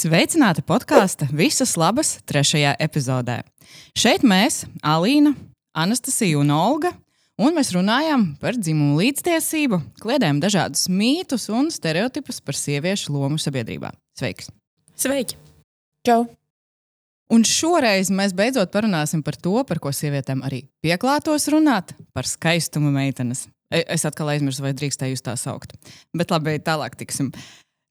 Sveicināti podkāstu Visas labas trešajā epizodē. Šeit mēs, Alīna, Anastasija un Olga, un mēs runājam par dzimumu līdztiesību, kliedējam dažādus mītus un stereotipus par sieviešu lomu sabiedrībā. Sveiks! Sveiki! Čau! Un šoreiz mēs beidzot parunāsim par to, par ko sievietēm arī pieklātos runāt - par skaistumu meitenes. E, Es atkal aizmirsu, vai drīkstēju jūs tā saukt. Bet labi, tālāk tiksim.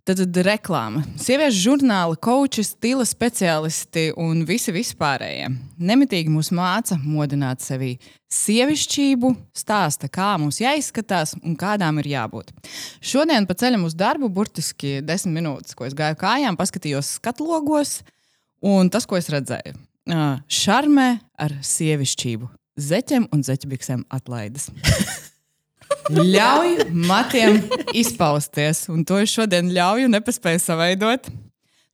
Tad, tad reklāma. Sieviešu žurnāli, koči, stila speciālisti un visi vispārējie. Nemitīgi mūs māca modināt sevi sievišķību, stāsta, kā mums jāizskatās un kādām ir jābūt. Šodien pa ceļam uz darbu, burtiski desmit minūtes, ko es gāju kājām, paskatījos skatlogos, un tas, ko es redzēju, šarmē ar sievišķību, zeķiem un zeķbiksēm atlaides. Ļauj matiem izpausties, un to es šodien ļauju, nepaspēju savaidot.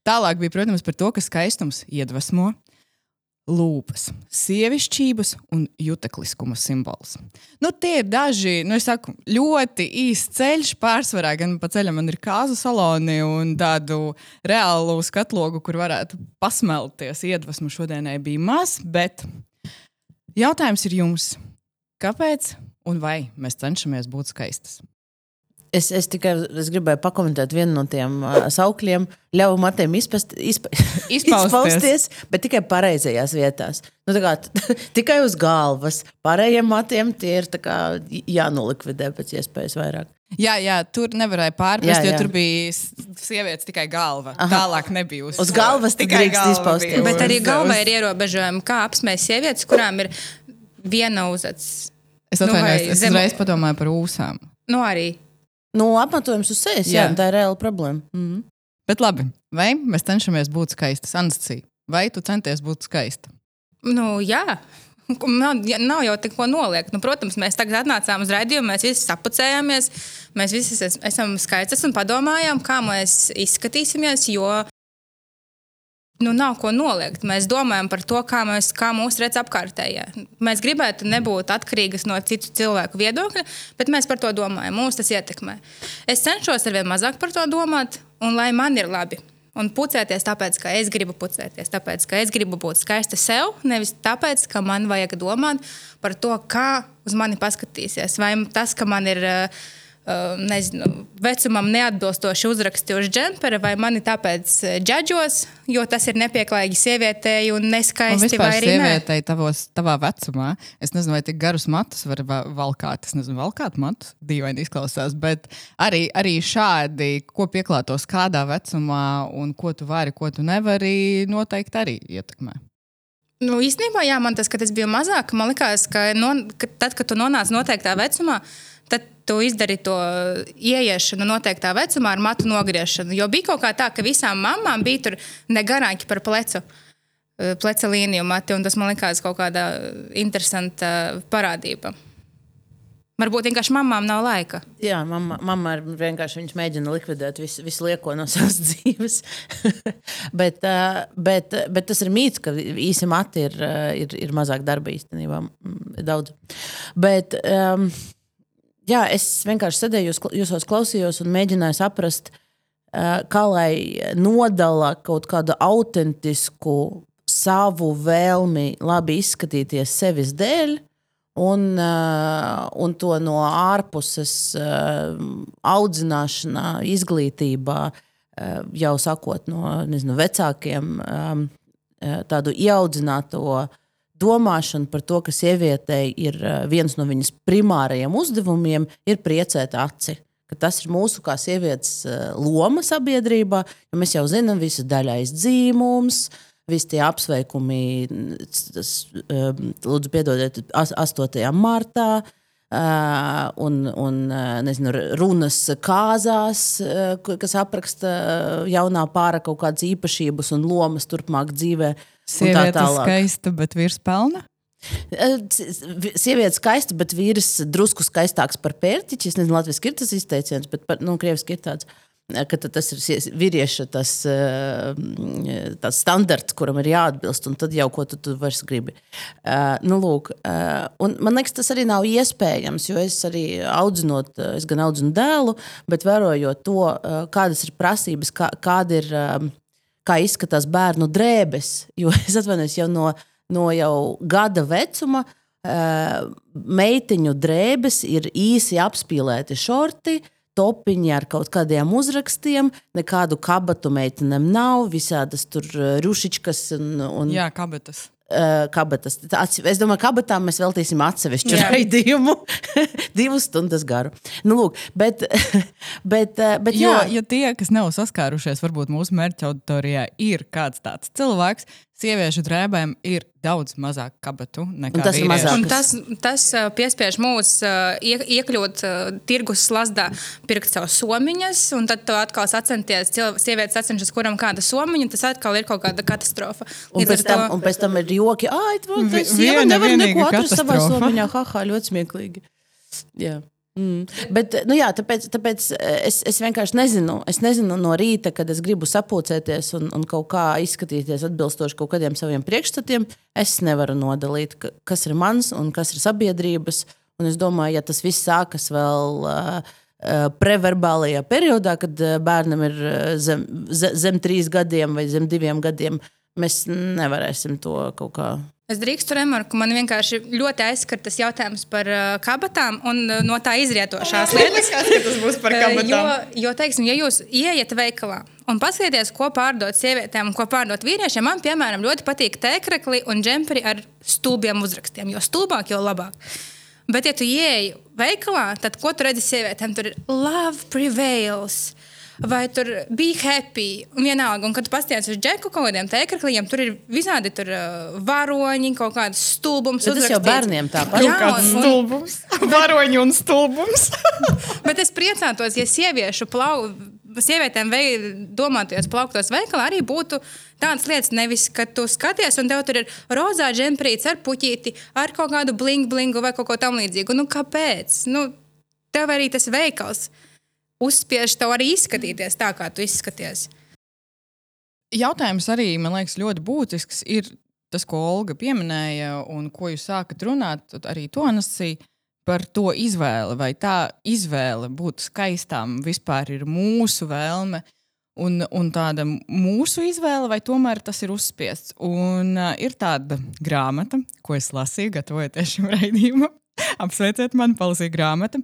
Tālāk bija, protams, par to, ka skaistums iedvesmo lūpas, sievišķības un jutekliskuma simbols. Nu, tie ir daži, nu, saku, ļoti īsts ceļš. Pārsvarā gan pa ceļam ir kāzu saloni un tādu reālu skatlogu, kur varētu pasmelties. Iedvesmu šodienai bija maz, bet jautājums ir jums, kāpēc un vai mēs cenšamies būt skaistas? Es, es tikai es gribēju pakomentēt vienu no tiem uh, saukļiem. Ļauj matiem izpast, izpa, Izpausties. izpausties, bet tikai pareizajās vietās. Nu, kā, tikai uz galvas. Pārējiem matiem tie ir kā jānolikvidē pēc iespējas vairāk. Jā, jā, tur nevarēja pārprast, Jā, jo jā. tur bija sievietes tikai galva. Aha. Tālāk nebija uz, Uz galvas tikai drīkst galva izpausties. Bet arī galvā ir ierobežojumi, kā apsmēs sievietes, kurām ir viena uzacis. Es Nu, atvainojos, vai es zemu- uzreiz padomāju par ūsām. Nu, arī. Nu, apmetojums uz sejas, jā, Jā. tā ir reāla problēma. Mm. Bet labi, vai mēs cenšamies būt skaistas? Anscija, vai tu centies būt skaista? Nu, jā. Nav, nav jau neko noliegt. Nu, protams, mēs tagad atnācām uz raidījumu, mēs visi sapucējāmies, mēs visi es, esam skaistas un padomājām, kā mēs izskatīsimies, jo nu, nav ko noliegt. Mēs domājam par to, kā, mēs, kā mūsu redz apkārtējie. Mēs gribētu nebūt atkarīgas no citu cilvēku viedokļa, bet mēs par to domājam. Mūs tas ietekmē. Es cenšos ar vien mazāk par to domāt, un lai man ir labi. Un pucēties tāpēc, ka es gribu pucēties, tāpēc, ka es gribu būt skaista sev, nevis tāpēc, ka man vajag domāt par to, kā uz mani paskatīsies. Vai tas, ka man ir uh, nezinu, vecumam neatbilstoši uzraksti uz džempera, vai mani tāpēc uh, džadžos, jo tas ir nepieklājīgi sievietei un Un neskaisti, vispār vai arī sievietei tavos, tavā vecumā, es nezinu, vai tik garus matus var va- valkāt. Es nezinu, valkāt matus, dīvaini izklausās, bet arī, arī šādi, ko pieklātos kādā vecumā un ko tu vari, ko tu nevari, noteikti arī ietekmē. Nu, īstenībā, jā, man tas, kad es biju mazāk, man liekas, ka, no, ka tad, kad tu nonāc noteiktā vecumā, tad tu izdari to ieiešanu noteiktā vecumā ar matu nogriešanu. Jo bija kaut kā tā, ka visām mamām bija tur negarāki par plecu. eh, Pleca līniju mati, un tas man liekas kaut kāda interesanta parādība. Varbūt vienkārši mamām nav laika. Jā, mamma, mamma vienkārši mēģina likvidēt visu, visu lieko no savas dzīves. bet, uh, bet, bet tas ir mīts, ka īsi mati ir, uh, ir, ir mazāk darba īstenībā. mm, Daudz. Bet, um, jā, es vienkārši sēdēju, jūs, jūsos klausījos un mēģināju saprast, uh, kā lai nodala kaut kādu autentisku savu vēlmi labi izskatīties sevis dēļ. Un, uh, un to no ārpuses uh, audzināšanā, izglītībā, uh, jau sakot no nezinu, vecākiem, uh, tādu ieaudzināto domāšanu par to, ka sievietei ir uh, viens no viņas primārajiem uzdevumiem, ir priecēt aci. Tas ir mūsu kā sievietes uh, loma sabiedrībā, jo mēs jau zinām, visas daļais dzīvums, visi tie apsveikumi, tas, um, lūdzu, piedodiet, as- 8. martā. Uh, un, un nezinu, runas kāzās, kas apraksta jaunā pāra kaut kādas īpašības un lomas turpmāk dzīvē. Un tā Sieviete tālāk. skaista, bet vīrs pelna. Sieviete skaista, bet vīrs drusku skaistāks par pērtiķi. Es nezinu, latviešu ir tas izteiciens, bet nu, krieviski ir tāds. tas ir vīrieša tas, tas standarts, kuram ir jāatbilst, un tad jau ko tu, tu vairs gribi. Nu, lūk, man liekas, tas arī nav iespējams, jo es arī audzinot, es gan audzinu dēlu, bet vērojot to, kādas ir prasības, kā, kāda ir. Kā izskatās bērnu drēbes. Jo es atvainojos jau no, no jau gada vecuma. Uh, meitiņu drēbes ir īsi apspīlēti šorti, topiņi ar kaut kādiem uzrakstiem, nekādu kabatu meitenēm nav, visādas tur uh, rušičkas un, un Jā, kabatas. Uh, kabatas. Es domāju, ka kabatām mēs veltīsim atsevišķu raidījumu, divas stundas garu. Nu, lūk, bet, bet, bet jo, jā. ja tie, kas nav saskārušies, varbūt mūsu mērķa auditorijā ir kāds tāds cilvēks, sieviešu drēbēm ir daudz mazāk kabatu nekā tas ir mazāk. Un tas, tas piespiež mūs iekļūt tirgus slazdā, pirkt savus somiņas, un tad atkal sacenties, sievietes sacenšas, kuram kāda somiņa, tas atkal ir kaut kāda katastrofa. Un pēc, tam, to... un pēc tam ir joki, ah, tas sieva nevar neko atrast savā somiņā, haha, ļoti smieklīgi. Jā. Mm. Bet, nu jā, tāpēc, tāpēc es, es vienkārši nezinu. Es nezinu no rīta, kad es gribu sapulcēties un, un kaut kā izskatīties atbilstoši kaut kādiem saviem priekšstatiem. Es nevaru nodalīt, kas ir mans un kas ir sabiedrības. Un es domāju, ja tas viss sākas vēl uh, preverbālajā periodā, kad bērnam ir zem, zem trīs gadiem vai zem diviem gadiem, mēs nevarēsim to kaut kā Es drīkstu remarku, man vienkārši ļoti aizskar tas jautājums par uh, kabatām un uh, no tā izrietošās lietas. Kas tas būs par kabatām? Uh, jo, jo, teiksim, ja jūs ieiet veikalā un paskatieties, ko pārdot sievietēm un ko pārdot vīriešiem, man, piemēram, ļoti patīk tēkrekli un džemperi ar stulbiem uzrakstiem. Jo stulbāk, jo labāk. Bet, ja tu ieeji veikalā, tad ko tu redzi sievietēm? Tur ir love prevails vai tur bija happy. Un vienalga, un kad pasties uz džeku kaut kādiem tēkrakliem, tur ir visādi tur, uh, varoņi, kaut kāds stulbums. Tas jau bērniem tāpat. Jā, kāds un, stulbums. Varoņi un stulbums. bet es priecātos, ja sieviešu plau. Sievietēm domātajos plauktos veikalā arī būtu tādas lietas, nevis, ka tu skaties, un tev tur ir rozā džemprīts ar puķīti, ar kaut kādu blingu, blingu vai kaut ko tamlīdzīgu. Nu, kāpēc? Nu, tev arī tas veikals uzspiež tev arī izskatīties tā, kā tu izskaties. Jautājums arī, man liekas, ļoti būtisks. Ir tas, ko Olga pieminēja, un ko jūs sākat runāt, arī to nesīja par to izvēli. Vai tā izvēle būt skaistām vispār ir mūsu vēlme, un, un tāda mūsu izvēle, vai tomēr tas ir uzspiests. Un uh, ir tāda grāmata, ko es lasīju, gatavojoties šim raidījumam. Apsveiciet mani, palasīju grāmatu.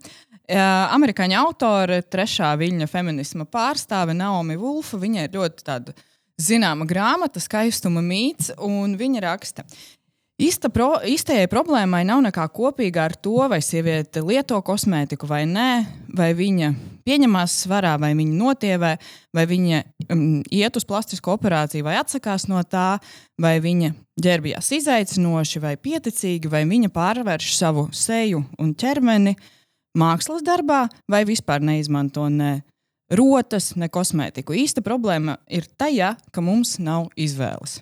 Amerikāņu autore, trešā viņa feminisma pārstāve Naomi Wolfa. Viņa ir ļoti tāda zināma grāmata, skaistuma mīts, un viņa raksta. Īsta pro, īstajai problēmai nav nekā kopīga ar to, vai sieviete lieto kosmētiku vai nē, vai viņa pieņemās svarā, vai viņa notievē, vai viņa um, iet uz plastisku operāciju, vai atsakās no tā, vai viņa ģērbjās izaicinoši vai pieticīgi, vai viņa pārvērš savu seju un ķermeni uh, mākslas darbā, vai vispār neizmanto ne rotas, ne kosmētiku. Īsta problēma ir tajā, ka mums nav izvēles.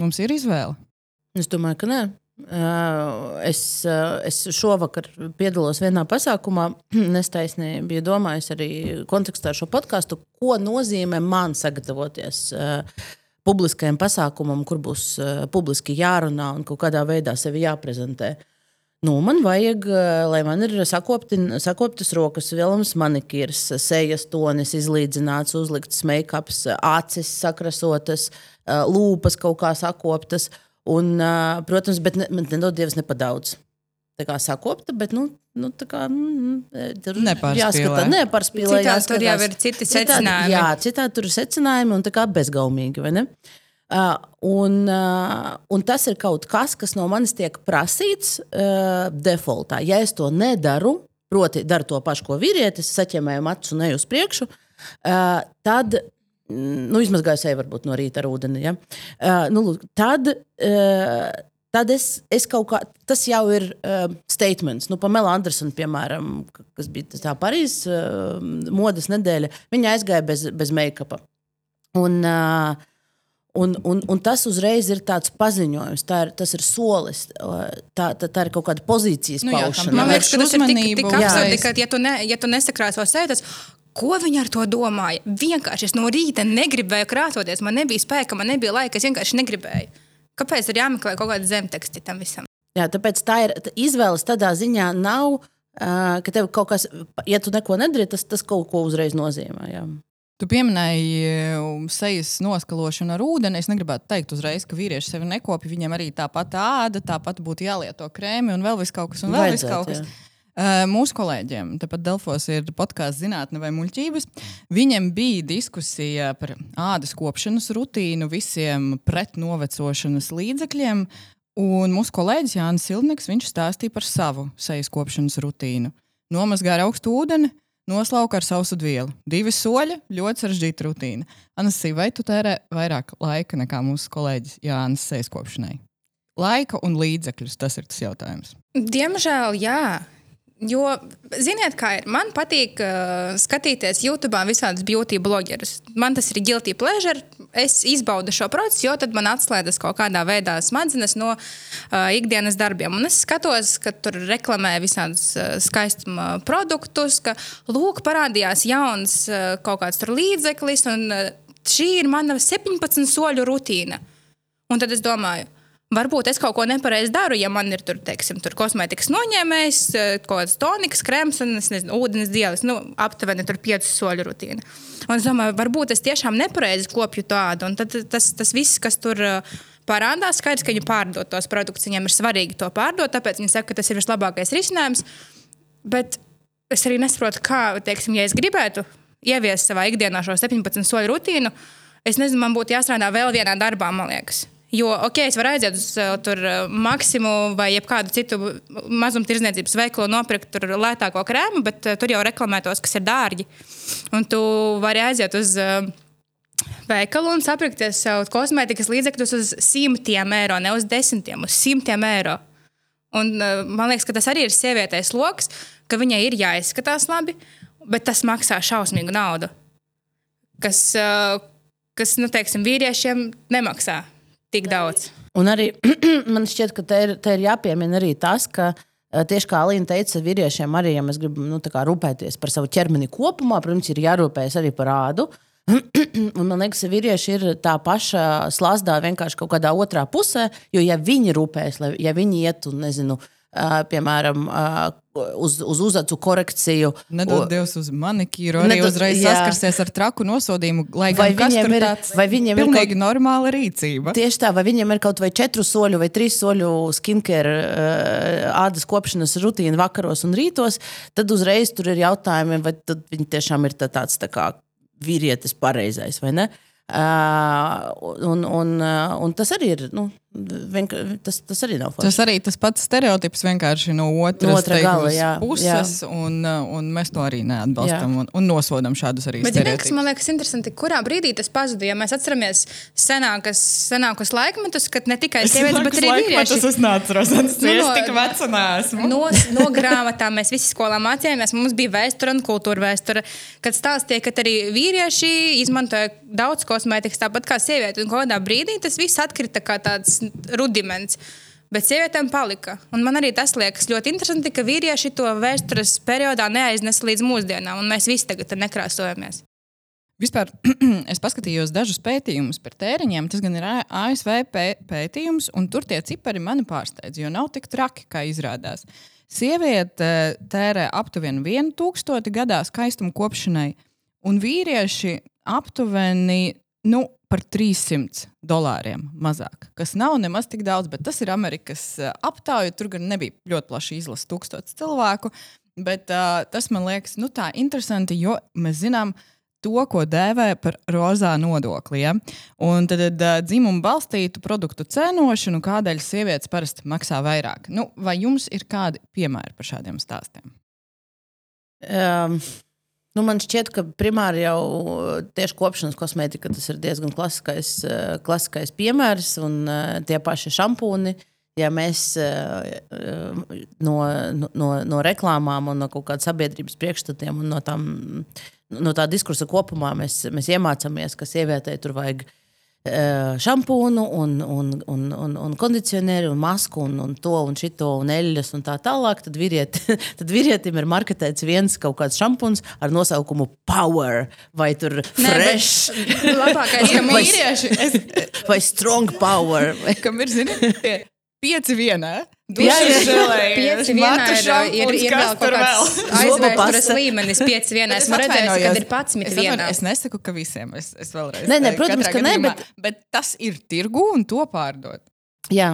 Mums ir izvēle. Es domāju, ka nē. Es, es šovakar piedalos vienā pasākumā, nestaisnīgi biju domājis arī kontekstā ar šo podkāstu, ko nozīmē man sagatavoties publiskajam pasākumam, kur būs publiski jārunā un kādā veidā sevi jāprezentē. Uh, Nu, man vajag, eh, lai man ir sakopti, sakoptas rokas, vilnas manikīrs, sejas tonis izlīdzināts, uzlikts make-ups, acis sakrasotas, eh, lūpas kaut kā sakoptas. Un, eh, protams, bet ne, nedod Dievs nepadaudz. Tā kā sakopta, bet nu, nu, tā kā, mm, mm tur jāskatās, nepārspīlē. Citādi tur jau ir citi secinājumi. Jā, citādi tur ir secinājumi un tā kā bezgaumīgi, Uh, un, uh, un tas ir kaut kas, kas no manis tiek prasīts uh, defaultā. Ja es to nedaru, proti, daru to pašu, ko vīrietis, saķemēju matus un eju uz priekšu, tad, nu, izmazgāju sevi varbūt no rīta ar ūdeni. Ja? Nu, tad, tad es, es kaut kā, tas jau ir uh, statements. Nu, Pamela Andersona, piemēram, kas bija tā Parīzes uh, modes nedēļa, viņa aizgāja bez, bez make-upa. Un, uh, Un, un, un tas uzreiz ir tāds paziņojums, tā ir, tas ir solis, tā, tā, tā ir kaut kāda pozīcijas nu, paušana. Man liekas, ka tas ir tik, tik absurdi, ka, ja tu, ne, ja tu nesakrāso sevi, tas Ko viņi ar to domāja? Vienkārši es no rīta negribēju krāsoties, man nebija spēka, man nebija laika, es vienkārši negribēju. Kāpēc ir jāmeklē kaut kāda zemteksti tam visam? Jā, tāpēc tā ir izvēles tādā ziņā nav, ka tev kaut kas, ja tu neko nedari, tas, tas kaut ko uzreiz nozīmē. Jā. Tu pieminēji um, sejas noskalošanu ar ūdeni. Es negribētu teikt uzreiz, ka vīrieši sevi nekopja. Viņiem arī tāpat āda, tāpat būtu jālieto krēmi un vēl vis kaut kas. Vis kaut kas. Uh, mūsu kolēģiem, tāpat Delfos ir podkāsts zinātne vai muļķības. Viņiem bija diskusija par ādas kopšanas rutīnu, visiem pretnovecošanas līdzekļiem. Un mūsu kolēģis Jānis Silnieks stāstīja par savu sejas kopšanas rutīnu. Nomazgāja augstu ūdeni, noslauka ar sausu vielu. Divi soļi, ļoti sarežģīta rutīna. Anasī, vai tu tērē vairāk laika nekā mūsu kolēģis Jānis sejas kopšanai? Laika un līdzekļus tas ir tas jautājums. Diemžēl, jā. Jo, ziniet, kā ir. Man patīk uh, skatīties YouTube visādus beauty blogerus. Man tas ir guilty pleasure. Es izbaudu šo procesu, jo tad man atslēdzas kaut kādā veidā smadzenes no uh, ikdienas darbiem. Un es skatos, ka tur reklamē visādus uh, skaistuma produktus, ka lūk, parādījās jauns uh, kaut kāds līdzeklis, un uh, šī ir mana 17 soļu rutīna. Un tad es domāju, Varbūt es kaut ko nepareizi daru, ja man ir tur, teiksim, tur kosmētikas noņēmējs, eh, kaut kāds toniks, krēms un nezinu, ūdens dielis. Nu, aptuveni tur piecu soļu rutīna. Un es domāju, varbūt es tiešām nepareizi kopju tādu. Un tad tas, tas viss, kas tur eh, parādās, skaidrs, ka viņi pārdod tos produktus. Viņiem ir svarīgi to pārdot, tāpēc viņi saka, ka tas ir vislabākais risinājums. Bet es arī nesaprotu, kā, teiksim, ja es gribētu ieviest savā ikdienā šo 17 soļu rutīnu, es nezinu, man būtu jāstrādā vēl vienā darbā, man liekas. Jo, ok, es varu aiziet uz uh, tur, uh, maksimu vai kādu citu mazumtirdzniecības veikalu, nopirkt tur lētāko krēmu, bet uh, tur jau reklamē tos, kas ir dārgi. Un tu vari aiziet uz veikalu un sapirkties sev kosmētikas līdzekļus uz simtiem eiro, ne uz desmitiem, uz simtiem eiro. Un, man liekas, ka tas arī ir sievietei sloks, ka viņai ir jāizskatās labi, bet tas maksā šausmīgu naudu. Kas, kas nu, teiksim, vīriešiem nemaksā tik daudz. Un arī man šķiet, ka te ir, te ir jāpiemina arī tas, ka eh, tieši kā Alīna teica, vīriešiem arī, ja mēs gribam nu, rūpēties par savu ķermeni kopumā, protams, ir jārūpējas arī par ādu. Un man liekas, ka vīrieši ir tā paša slazdā, vienkārši kaut kādā otrā pusē. Jo, ja viņi rūpējas, ja viņi iet un nezinu, Uh, piemēram, uz, uz uzacu korekciju. Nedod Dievs uz manikīru, arī Nedod- uzreiz jā. saskarsies ar traku nosodījumu, lai Vai gan viņiem ir- tāds vai viņiem ir pilnīgi normāla rīcība. Tieši tā, vai viņiem ir kaut vai četru soļu vai trīs soļu skincare, ādas kopšanas rutīna vakaros un rītos, tad uzreiz tur ir jautājumi, vai tad viņi tiešām ir tā- tāds tā kā vīrietis pareizais vai ne. Uh, un, un, un tas arī ir. Nu, tas, tas arī nav forši. Tas arī tas pats stereotips vienkārši no otras No otra gala, teikums jā, puses, un, uh, un mēs to arī neatbalstam un, un nosodam šādus arī Bet, stereotipus. man liekas interesanti, kurā brīdī tas pazuda. Ja mēs atceramies senākas, senākus laikmetus, kad ne tikai sievietes, bet arī vīrieši. Es neatceros, es Nu, no- tik veca neesmu. No, no grāmatām mēs visi skolā mācījāmies. Mums bija vēsture un kultūra vēsture, kad stāstīja, ka arī vīrieši izmantoja daudz kosmētikas, tāpat kā sievietes. Un kādā brīdī tas viss atkrita kā tāds rudiments. Bet sievietēm palika. Un man arī tas liekas ļoti interesanti, ka vīrieši to vēstures periodā neaiznesa līdz mūsdienām, un mēs visi tagad nekrāsojamies. Vispār es paskatījos dažus pētījumus par tēriņiem. Tas gan ir ASV pē- pētījums, un tur tie cipari mani pārsteidz, jo nav tik traki, kā izrādās. Sieviete eh, tērē aptuveni 1000 gadā skaistuma kopšanai, un vīrieši aptuveni nu, par 300 dolāriem mazāk. Kas nav nemaz tik daudz, bet tas ir Amerikas eh, aptauja. Tur gan nebija ļoti plaša izlase, tūkstotis cilvēku. Bet uh, tas man liekas nu, tā interesanti, jo mēs zinām, to, ko dēvē par rozā nodokli. Ja? Un tad uh, dzimumu balstītu produktu cenošanu, kādēļ sievietes parasti maksā vairāk. Nu, vai jums ir kādi piemēri par šādiem stāstiem? Um, nu man šķiet, ka primāri jau tieši kopšanas kosmētika tas ir diezgan klasiskais, eh, klasiskais piemērs un eh, tie paši šampūni. Ja mēs no, no, no reklāmām un no kaut kāda sabiedrības priekšstatiem un no, tām, no tā diskursa kopumā mēs, mēs iemācāmies, ka sievietei tur vajag eh, šampūnu, un, un, un, un, un kondicioneri, un masku, un, un to, un šito, un eļļas, un tā tālāk. Tad, vīriet, tad vīrietim ir marketēts viens kaut kāds šampūns ar nosaukumu Power vai tur Fresh Labākais, ka Vai- vīrieši. es, vai Strong Power. Vai... kam ir zini, pieci vienā. Dušas žēlējies, Pieci vienā ir, ir, ir vēl kaut kāds aizvēstures līmenis. Pieci vienā. Es Esmu redzējusi, kad ir 11 es, vienā. es nesaku, ka visiem es, es vēlreiz. Nē, nē, protams, ka nē, bet- bet tas ir tirgu un to pārdot. Jā,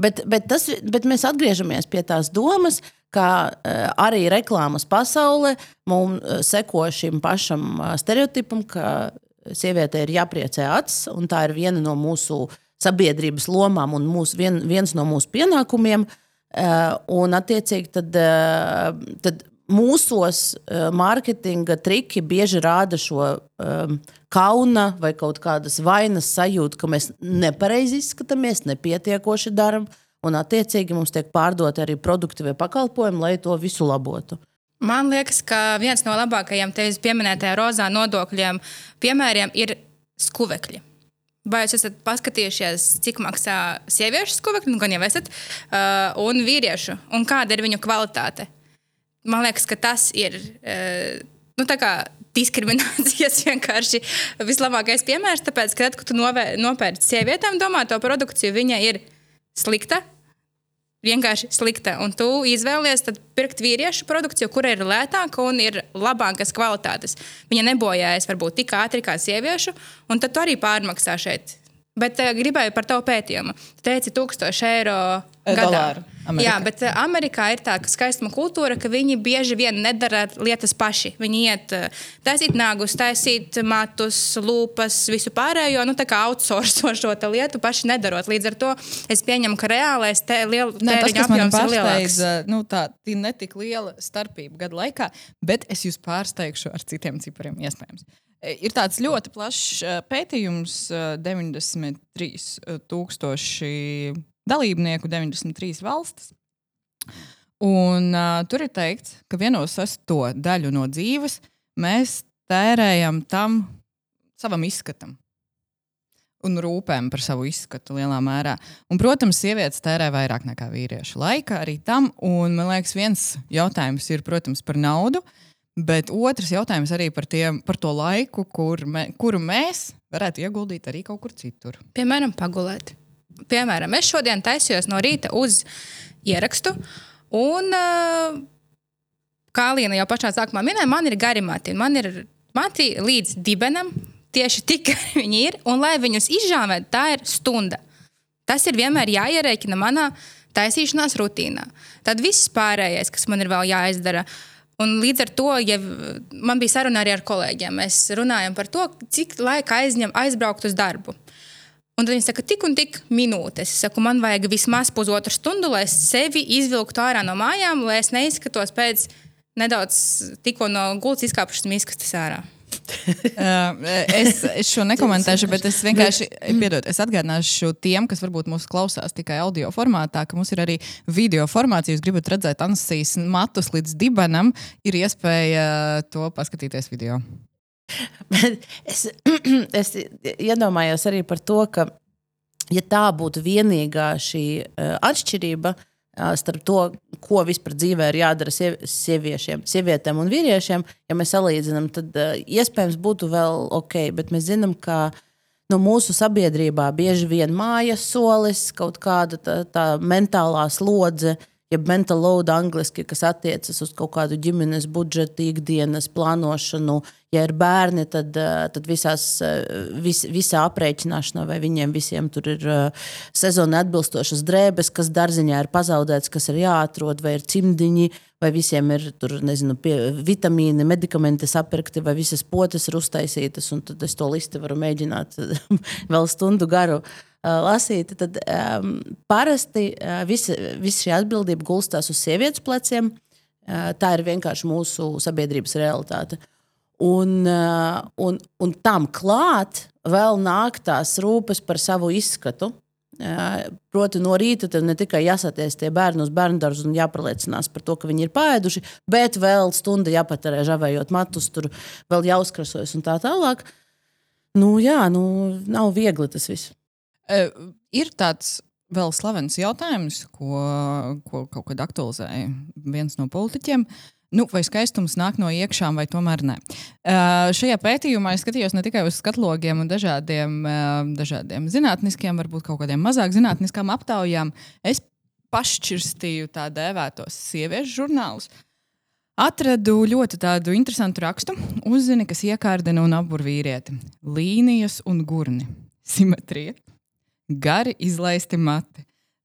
bet, bet, tas, bet mēs atgriežamies pie tās domas, ka uh, arī reklāmas pasaule mums uh, seko šim pašam uh, stereotipam, ka sievietei ir jāpriecē acis, un tā ir viena no mūsu sabiedrības lomām un mūsu, vien, viens no mūsu pienākumiem. Uh, un, attiecīgi, tad, uh, tad mūsos uh, mārketinga triki bieži rāda šo kauna vai kaut kādas vainas sajūtu, ka mēs nepareizi izskatāmies, nepietiekoši darām. Un, attiecīgi, mums tiek pārdoti arī produkti vai pakalpojumi, lai to visu labotu. Man liekas, ka viens no labākajiem tevis pieminētajiem rozā nodokļiem piemēriem ir skuvekļi. Vai jūs esat paskatījušies, cik maksā sieviešu skuvekļi, nu, gan jau esat, uh, un vīriešu, un kāda ir viņu kvalitāte? Man liekas, ka tas ir uh, nu, diskriminācijas vienkārši vislabākais piemērs. Tāpēc, kad tu novē- nopērci sievietēm domāto produkciju, viņa ir slikta, vienkārši slikta. Un tu izvēlies pirkt vīriešu produkciju, kura ir lētāka un ir labākas kvalitātes. Viņa nebojājas varbūt tik ātri kā sieviešu, un tad tu arī pārmaksā šeit. Bet uh, gribēju par tavu pētījumu. Teici, 1000 eiro E, gadā. Jā, bet uh, Amerikā ir tā skaistuma kultūra, ka viņi bieži vien nedara lietas paši. Viņi iet uh, taisīt nāgus, taisīt matus, lūpas, visu pārējo, nu tā kā outsourcot šo lietu, paši nedarot. Līdz ar to es pieņemu, ka reālais te, liel, Nē, tas, apjoms ir lielāks. nu, tā ir netik liela starpība gadu laikā, bet es jūs pārsteigšu ar citiem cipariem, iespējams. E, Ir tāds ļoti plašs eh, pētījums, eh, 93,000 dalībnieku, 93 valstis. Un, uh, tur ir teikts, ka vienos sesto daļu no dzīves mēs tērējam tam savam izskatam un rūpēm par savu izskatu lielā mērā. Un, protams, sievietes tērē vairāk nekā vīrieši. Laika arī tam, un man liekas, viens jautājums ir, protams, par naudu, bet otrs jautājums arī par, tiem, par to laiku, kur mē, kuru mēs varētu ieguldīt arī kaut kur citur. Piemēram, pagulēt. Piemēram, es šodien taisījos no rīta uz ierakstu, un kā Līna jau pašā sākumā minēja, man ir gari mati. Man ir mati līdz dibenam, tieši tik viņi ir, un lai viņus izžāvētu, tā ir stunda. Tas ir vienmēr jāierēķina manā taisīšanās rutīnā. Tad viss pārējais, kas man ir vēl jāizdara. Un līdz ar to, ja man bija saruna arī ar kolēģiem, mēs runājam par to, cik laika aizņem aizbraukt uz darbu. Un tad viņi saka, tik un tik minūtes. Es saku, man vajag vismaz pusotru stundu, lai es sevi izvilktu ārā no mājām, lai es neizskatos pēc nedaudz tikko no gultas izkāpušas miskastes ārā. Es, es šo nekomentēšu, bet es vienkārši piedod, es atgādināšu tiem, kas varbūt mūs klausās tikai audio formātā, ka mums ir arī video formāts. Ja jūs gribat redzēt Ansijas matus līdz dibenam, ir iespēja to paskatīties video. Bet es, es iedomājos arī par to, ka, ja tā būtu vienīgā šī uh, atšķirība uh, starp to, ko vispār dzīvē ir jādara siev, sieviešiem, sievietēm un vīriešiem, ja mēs salīdzinām, tad iespējams būtu vēl ok, bet mēs zinām, ka nu, mūsu sabiedrībā bieži vien mājas solis, kaut kāda tā, tā mentālā slodze. Ja mental load angliski, kas attiecas uz kaut kādu ģimenes budžetu, ikdienas plānošanu, ja ir bērni, tad, eh, tad visās, eh, vis, visā aprēķināšanā, vai viņiem visiem tur ir uh, sezonai atbilstošas drēbes, kas dārziņā ir pazaudēts, kas ir jāatrod, vai ir cimdiņi, vai visiem ir tur, nezinu, pie, vitamīni, medikamenti sapirkti, vai visas potes ir uztaisītas. un Tad es to listi varu mēģināt vēl stundu garu. Lasīt, tad um, parasti uh, visa, šī atbildība gulstās uz sievietes pleciem. Uh, tā ir vienkārši mūsu sabiedrības realitāte. Uh, un, un tam klāt vēl nāk tās rūpes par savu izskatu. Uh, Proti, no rīta tev ne tikai jāsaties tie bērni uz bērnu dārzu un jāpārliecinās par to, ka viņi ir pāēduši, bet vēl stunda jāpatērē žavējot matus, tur vēl jāuzkrasojas un tā tālāk. Nu, jā, nu, nav viegli tas viss. Uh, ir tāds vēl slavens jautājums, ko, ko kaut kad aktualizēja viens no politiķiem. Nu, vai skaistums nāk no iekšām, vai tomēr nē? Uh, šajā pētījumā es skatījos ne tikai uz skatlogiem un dažādiem, uh, dažādiem zinātniskiem, varbūt kaut kādiem mazāk zinātniskām aptaujām. Es pašķirstīju tā dēvētos sieviešu žurnālus. Atradu ļoti tādu interesantu rakstu. Uzzini, kas iekārdina un apbur vīrieti. Līnijas un gurni. Simetrija. Gari izlaisti mati.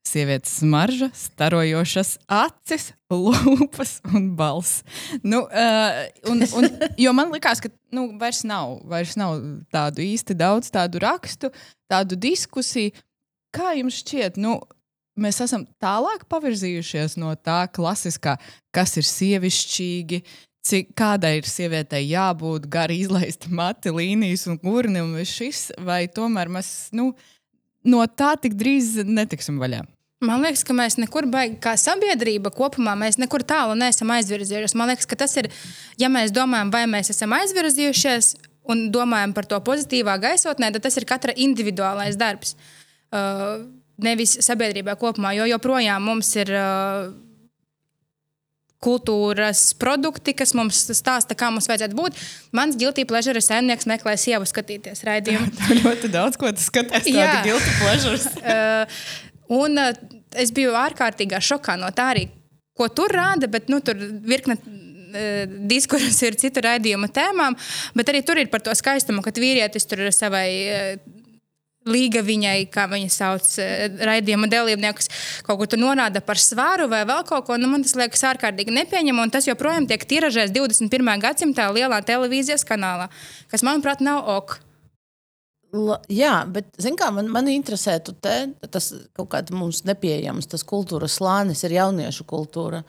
Sievietes smarža, starojošas acis, lūpas un balss. Nu, uh, un, un, jo man liekas, ka nu, vairs, nav, vairs nav tādu īsti daudz tādu rakstu, tādu diskusiju. Kā jums šķiet, nu, mēs esam tālāk pavirzījušies no tā klasiskā, kas ir sievišķīgi, cik kādai ir sievietei jābūt, gari izlaisti mati, līnijas un gurni un viss šis, vai tomēr mēs nu, no tā tik drīz netiksim vaļā. Man liekas, ka mēs nekur baigi, kā sabiedrība kopumā, mēs nekur tālu neesam aizvirzījušies. Man liekas, ka tas ir, ja mēs domājam, vai mēs esam aizvirzījušies un domājam par to pozitīvā gaisotnē, tad tas ir katra individuālais darbs. Uh, nevis sabiedrībā kopumā, jo joprojām mums ir. Uh, kultūras produkti, kas mums stāsta, kā mums vajadzētu būt. Mans guilty pleasure saimnieks meklē sievu skatīties raidījumu. Tur ļoti daudz ko tas skatās. Jā, guilty pleasures. uh, un uh, es biju ārkārtīgā šokā no tā arī, ko tur rāda, bet nu, tur virkne diskurss ir citu raidījuma tēmām, bet arī tur ir par to skaistumu, ka vīrietis tur ir savai Līga viņai, kā viņa sauc, eh, raidījuma dalībniekus, kaut ko tur norāda par svaru vai vēl kaut ko. Nu, man tas liekas ārkārtīgi nepieņemami, un tas joprojām tiek tiražēts 21. gadsimtā lielā televīzijas kanālā, kas, manuprāt, nav ok. La, jā, bet kā, man, man interesē te, tas kaut kāds mums nepieejams, tas kultūras slānis ir jauniešu kultūra.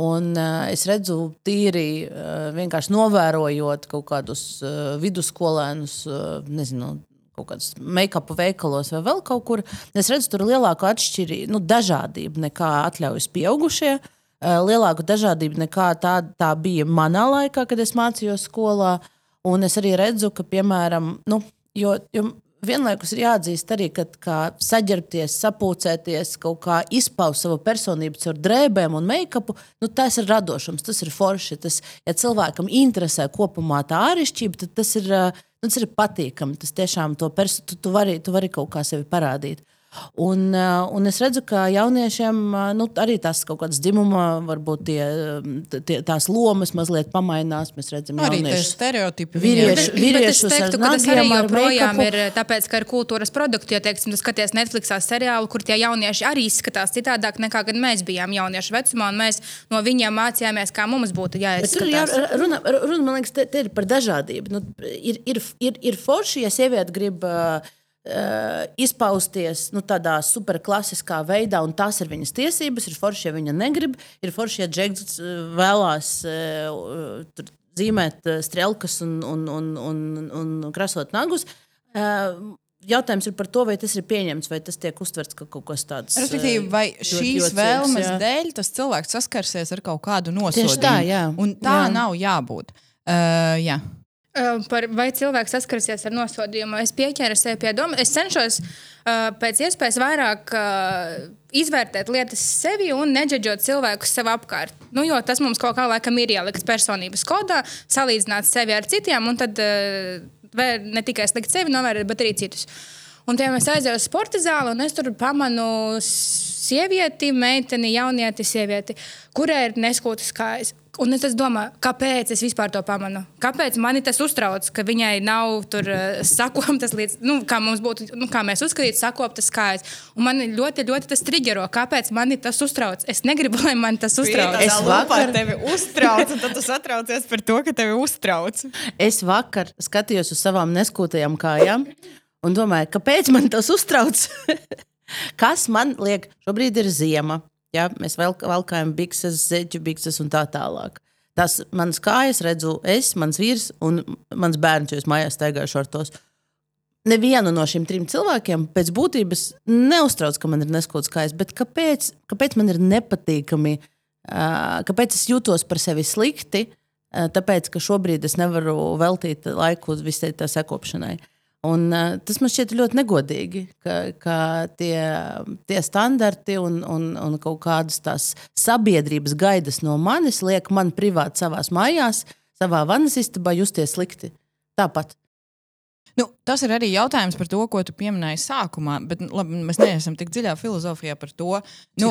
Un, uh, es redzu, tīri uh, vienkārši novērojot kaut kādus uh, vidusskolēnus, uh, nezinu, kaut kādos make-up veikalos vai vēl kaut kur. Es redzu tur lielāku atšķirību, nu, dažādību nekā atļaujas pieaugušie. Eh, lielāku dažādību nekā tā, tā bija manā laikā, kad es mācījos skolā. Un es arī redzu, ka, piemēram, nu, jo, jo vienlaikus ir jāatzīst arī, ka saģērbties, sapūcēties, kaut kā izpaust savu personību caur drēbēm un make-upu, nu, tas ir radošums, tas ir forši. Tas, ja cilvēkam interesē kopumā tā āršķirība, tad tas ir. Uh, Nu, tas ir patīkami. Tas tiešām to perso, tu, tu, vari, tu vari kaut kā sevi parādīt. Un, uh, un es redzu, ka jauniešiem uh, nu, arī tas kaut kāds dzimuma, varbūt tie, tie, tās lomas mazliet pamainās. Mēs redzam, arī tādi stereotipi. Vīrieši, vīrieši es teiktu, ka tas arī joprojām ir tāpēc, ka ir kultūras produkti. Ja teiksim, tu skaties Netflixā seriālu, kur tie jaunieši arī izskatās citādāk nekā kad mēs bijām jauniešu vecumā, un mēs no viņiem mācījāmies, kā mums būtu jāizskatās. Tur jā, runa, runa, man liekas, te, te ir par dažādību. Nu, ir, ir, ir, ir forši, ja sieviete grib. Uh, izpausties nu, tādā superklasiskā veidā, un tās ir viņas tiesības. Ir forši, ja viņa negrib, ir forši, ja Džeks uh, vēlās uh, zīmēt uh, strēlkas un, un, un, un, un krasot nagus. Jautājums ir par to, vai tas ir pieņemts, vai tas tiek uztverts kā kaut kas tāds. Respektīvi, vai šīs vēlmes jā. dēļ tas cilvēks saskarsies ar kaut kādu nosodījumu? Tā, jā. Un tā jā. nav jābūt. Uh, jā. Par vai cilvēks saskarsies ar nosodījumu. Es pieķēru sev pie domas. Es cenšos uh, pēc iespējas vairāk uh, izvērtēt lietas sevi un neģeģot cilvēkus sev apkārt. Nu, jo tas mums kaut kā laikam ir ielikts personības kodā, salīdzināt sevi ar citiem, un tad uh, ne tikai slikt sevi novērtēt, bet arī citus. Un, piemēram, es aizēju uz sporta zāli, un es tur pamanu sievieti, meiteni, jaunieti, sievieti, kurai ir neskūtas kājas. Un es domāju, kāpēc es vispār to pamanu? Kāpēc mani tas uztrauc, ka viņai nav tur uh, sakoptas līdz, nu, kā mums būtu, nu, kā mēs uzskatītu, sakoptas kājas. Un man ļoti, ļoti tas triggero. Kāpēc mani tas uztrauc? Es negribu, lai man tas uztrauc. Es vakar tevi uztraucu, tad tu satraucies par to, ka tevi uztrauc. Es vakar skatījos uz savām neskūtajām kājām un domāju, kāpēc man tas uztrauc? Kas man liek, šobrīd ir ziema. Ja? Mēs valkājam bikses, zeķu bikses un tā tālāk. Tas manas kājas redzu es, mans vīrs un mans bērns, jo es mājās staigāju šortos. Nevienu no šiem trim cilvēkiem pēc būtības neuztrauc, ka man ir neskots kājas, bet kāpēc, kāpēc man ir nepatīkami, kāpēc es jūtos par sevi slikti, tāpēc, ka šobrīd es nevaru veltīt laiku visai tā sekopšanai. Un, uh, tas man šķiet ļoti negodīgi, ka, ka tie, tie standarti un, un, un kaut kādas tās sabiedrības gaidas no manis liek man privāti savā mājās, savā vannas istabā justies slikti. Tāpat. Nu, tas ir arī jautājums par to, ko tu pieminēji sākumā, bet labi, mēs neesam tik dziļā filozofijā par to. Nu,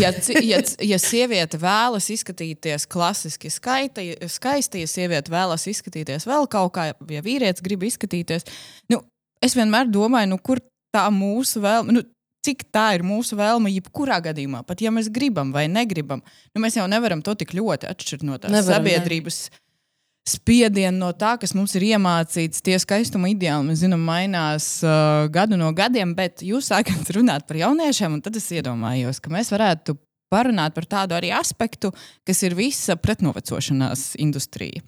ja, ja, ja sieviete vēlas izskatīties klasiski skaita, skaisti, ja sieviete vēlas izskatīties vēl kaut kā, ja vīrietis grib izskatīties, nu, es vienmēr domāju, nu, kur tā mūsu vēlme. Nu, Cik tā ir mūsu vēlme, jebkurā gadījumā, pat ja mēs gribam vai negribam, nu, mēs jau nevaram to tik ļoti atšķirt no tās Nevaram, ne. Spiedienu no tā, kas mums ir iemācīts. Tie skaistuma ideāli, mēs zinām, mainās uh, gadu no gadiem, bet jūs sākat runāt par jauniešiem, un tad es iedomājos, ka mēs varētu parunāt par tādu arī aspektu, kas ir visa pretnovecošanās industrija.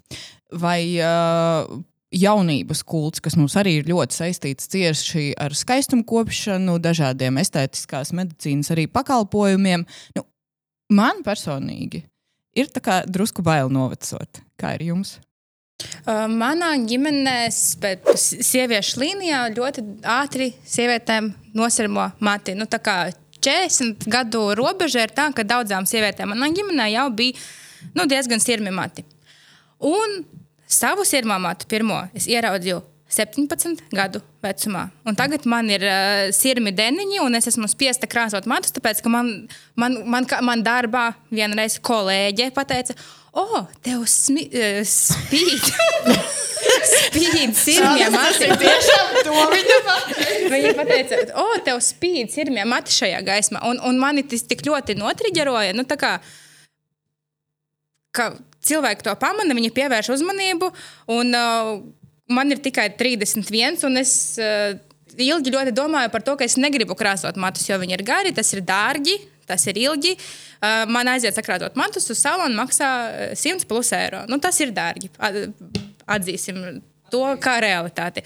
Vai uh, jaunības kults, kas mums arī ir ļoti saistīts cieši ar skaistumu kopšanu, dažādiem estētiskās medicīnas arī pakalpojumiem. Nu, man personīgi ir drusku bail novecot. Kā ir jums? Manā ģimenē, sieviešu līnijā, ļoti ātri sievietēm nosirmo mati. Nu, tā kā 40 gadu robeža ir tā, ka daudzām sievietēm manā ģimenē jau bija nu, diezgan sirmi mati. Un savu sirmo matu pirmo es ieraudzīju 17 gadu vecumā. Un tagad man ir uh, sirmi deniņi, un es esmu spiesta krāsot matus, tāpēc ka man, man, man, man darbā vienreiz kolēģe pateica, o, oh, tev smi, uh, spīd. spīd sirmie mati. Tiešām to viņa Viņa teica, o, oh, tev spīd sirmie mati šajā gaismā. Un, un mani tas tik ļoti notriģeroja. Nu, tā kā, ka cilvēki to pamana, viņi pievērš uzmanību. Un, uh, man ir tikai 31, un es uh, ilgi ļoti domāju par to, ka es negribu krāsot matus, jo viņi ir gari, tas ir dārgi. Tas ir ilgi. Uh, man aiziet sakrātot matus uz salonu, maksā uh, 100 plus eiro. Nu, tas ir dārgi. At- Atzīsim to kā realitāti.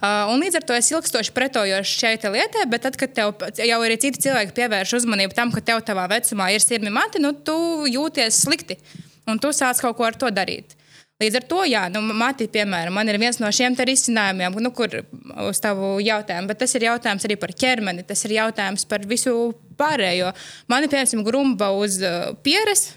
Uh, līdz ar to es ilgstoši pretojos šai lietai, bet tad, kad tev jau arī citi cilvēki pievērš uzmanību tam, ka tev savā vecumā ir sirmi mati, nu, tu jūties slikti. Un tu sāc kaut ko ar to darīt. Līdz ar to, jā, nu, mati, piemēram, man ir viens no šiem risinājumiem, nu, kur uz tavu jautājumu, bet tas ir jautājums arī par ķermeni, tas ir jautājums par visu pārējo. Man ir, piemēram, grumba uz uh, pieres,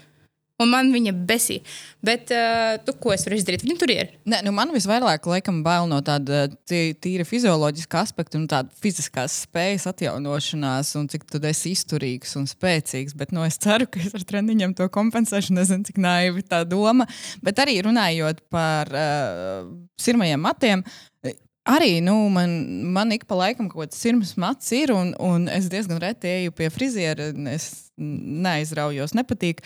un man viņa besī. Bet, uh, tu, ko es varu izdarīt? Viņa tur ir. Nē, nu man visvairāk laikam bail no tāda tī- tīra fizioloģiska aspekta un tāda fiziskās spējas atjaunošanās, un cik tu esi izturīgs un spēcīgs. Bet nu, es ceru, ka es ar treniņiem to kompensēšu. Nezinu, cik naivi tā doma. Bet arī runājot par uh, sirmajiem matiem. Arī nu, man, man ik pa laikam kaut kāds sirds mats ir, un, un es diezgan reti eju pie friziera. Es neaizraujos, nepatīk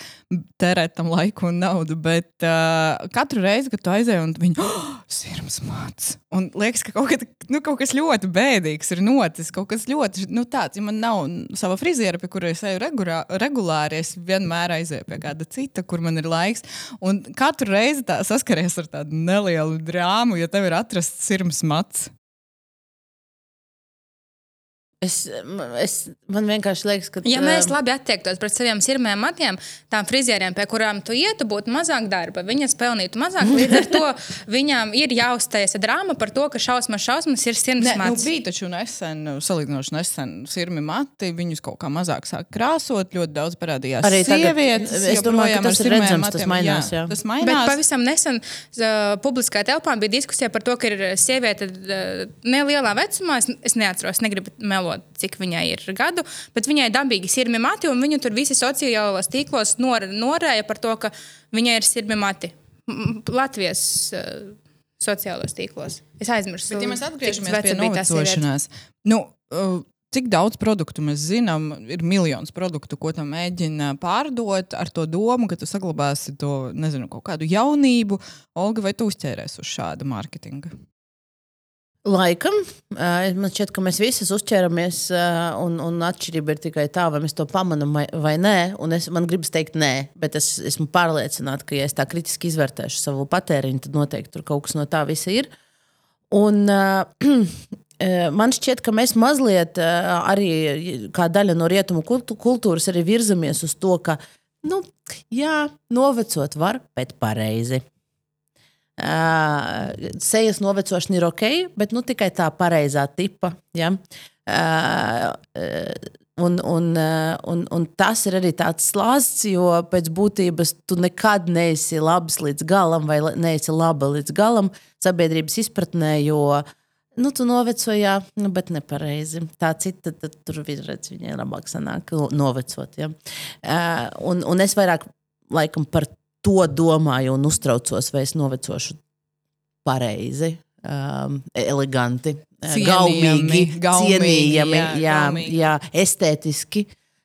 tērēt tam laiku un naudu. Bet uh, katru reizi, kad tu aizēji un viņi oh, sirds mats. Un liekas, ka kaut, kad, nu, kaut kas ļoti bēdīgs ir noticis. Kaut kas ļoti nu, tāds, ja man nav sava friziera, pie kuras eju regulā, regulāri, es vienmēr aizēju pie kāda cita, kur man ir laiks. Un katru reizi saskaries ar tādu nelielu drāmu, ja tev ir atrasts sirds mats. Es, es, man vienkārši liekas, ka. Ja mēs um, labi attiektos pret saviem sirmiem matiem, tām frizieriem, pie kurām tu ietu, būtu mazāk darba, viņas pelnītu mazāk. Līdz ar to viņām ir jāuztais drāma par to, ka šausmas, šausmas ir sirds Nē, nu, mats. bija taču nesen, salīdzinoši nesen, sirmi mati. Viņus kaut kā mazāk sāk krāsot. Ļoti daudz parādījās Arī sievietes. Es domāju, ka tas ir redzams, tas matiem. mainās, jā. Tas Bet mainās. pavisam nesen uh, publiskā telpā bija diskusija par to, ka ir sieviete uh, nelielā vecumā. Es, es neatceros, negribu melot, cik viņai ir gadu, bet viņai dabīgi ir sirmi mati, un viņu tur visi sociālos tīklos nor, norēja par to, ka viņai ir sirmi mati. Latvijas uh, sociālos tīklos. Es aizmirsu. Bet, ja mēs atgriežamies pie novecošanās, nu, uh, cik daudz produktu mēs zinām, ir miljons produktu, ko tam mēģina pārdot ar to domu, ka tu saglabāsi to, nezinu, kaut kādu jaunību. Olga, vai tu uzķēries uz šāda mārketinga? Laikam, man šķiet, ka mēs visi uzķeramies, un, un atšķirība ir tikai tā, vai mēs to pamanām vai, nē. Es, man gribas teikt, nē, bet es esmu pārliecināta, ka, ja es tā kritiski izvērtēšu savu patēriņu, tad noteikti tur kaut kas no tā visa ir. Un, man šķiet, ka mēs mazliet arī kā daļa no rietumu kultūras arī virzamies uz to, ka, nu, jā, novecot var, bet pareizi. Uh, sejas novecošana ir ok, bet nu, tikai tā pareizā tipa. Ja? Uh, uh, Un, un, un, un tas ir arī tāds slāpes, jo pēc būtības tu nekad neesi labs līdz galam, vai neesi laba līdz galam sabiedrības izpratnē, jo nu, tu novecojā, nu, bet nepareizi. Tā cita, tad tur redz, viņai labāk sanāk novecot. Ja? Un, un es vairāk laikam par to domāju un uztraucos, vai es novecošu pareizi, um, eleganti, Cienījami, gaumīgi, gaumīgi, cienījami, jā, jā, gaumīgi. jā, estētiski.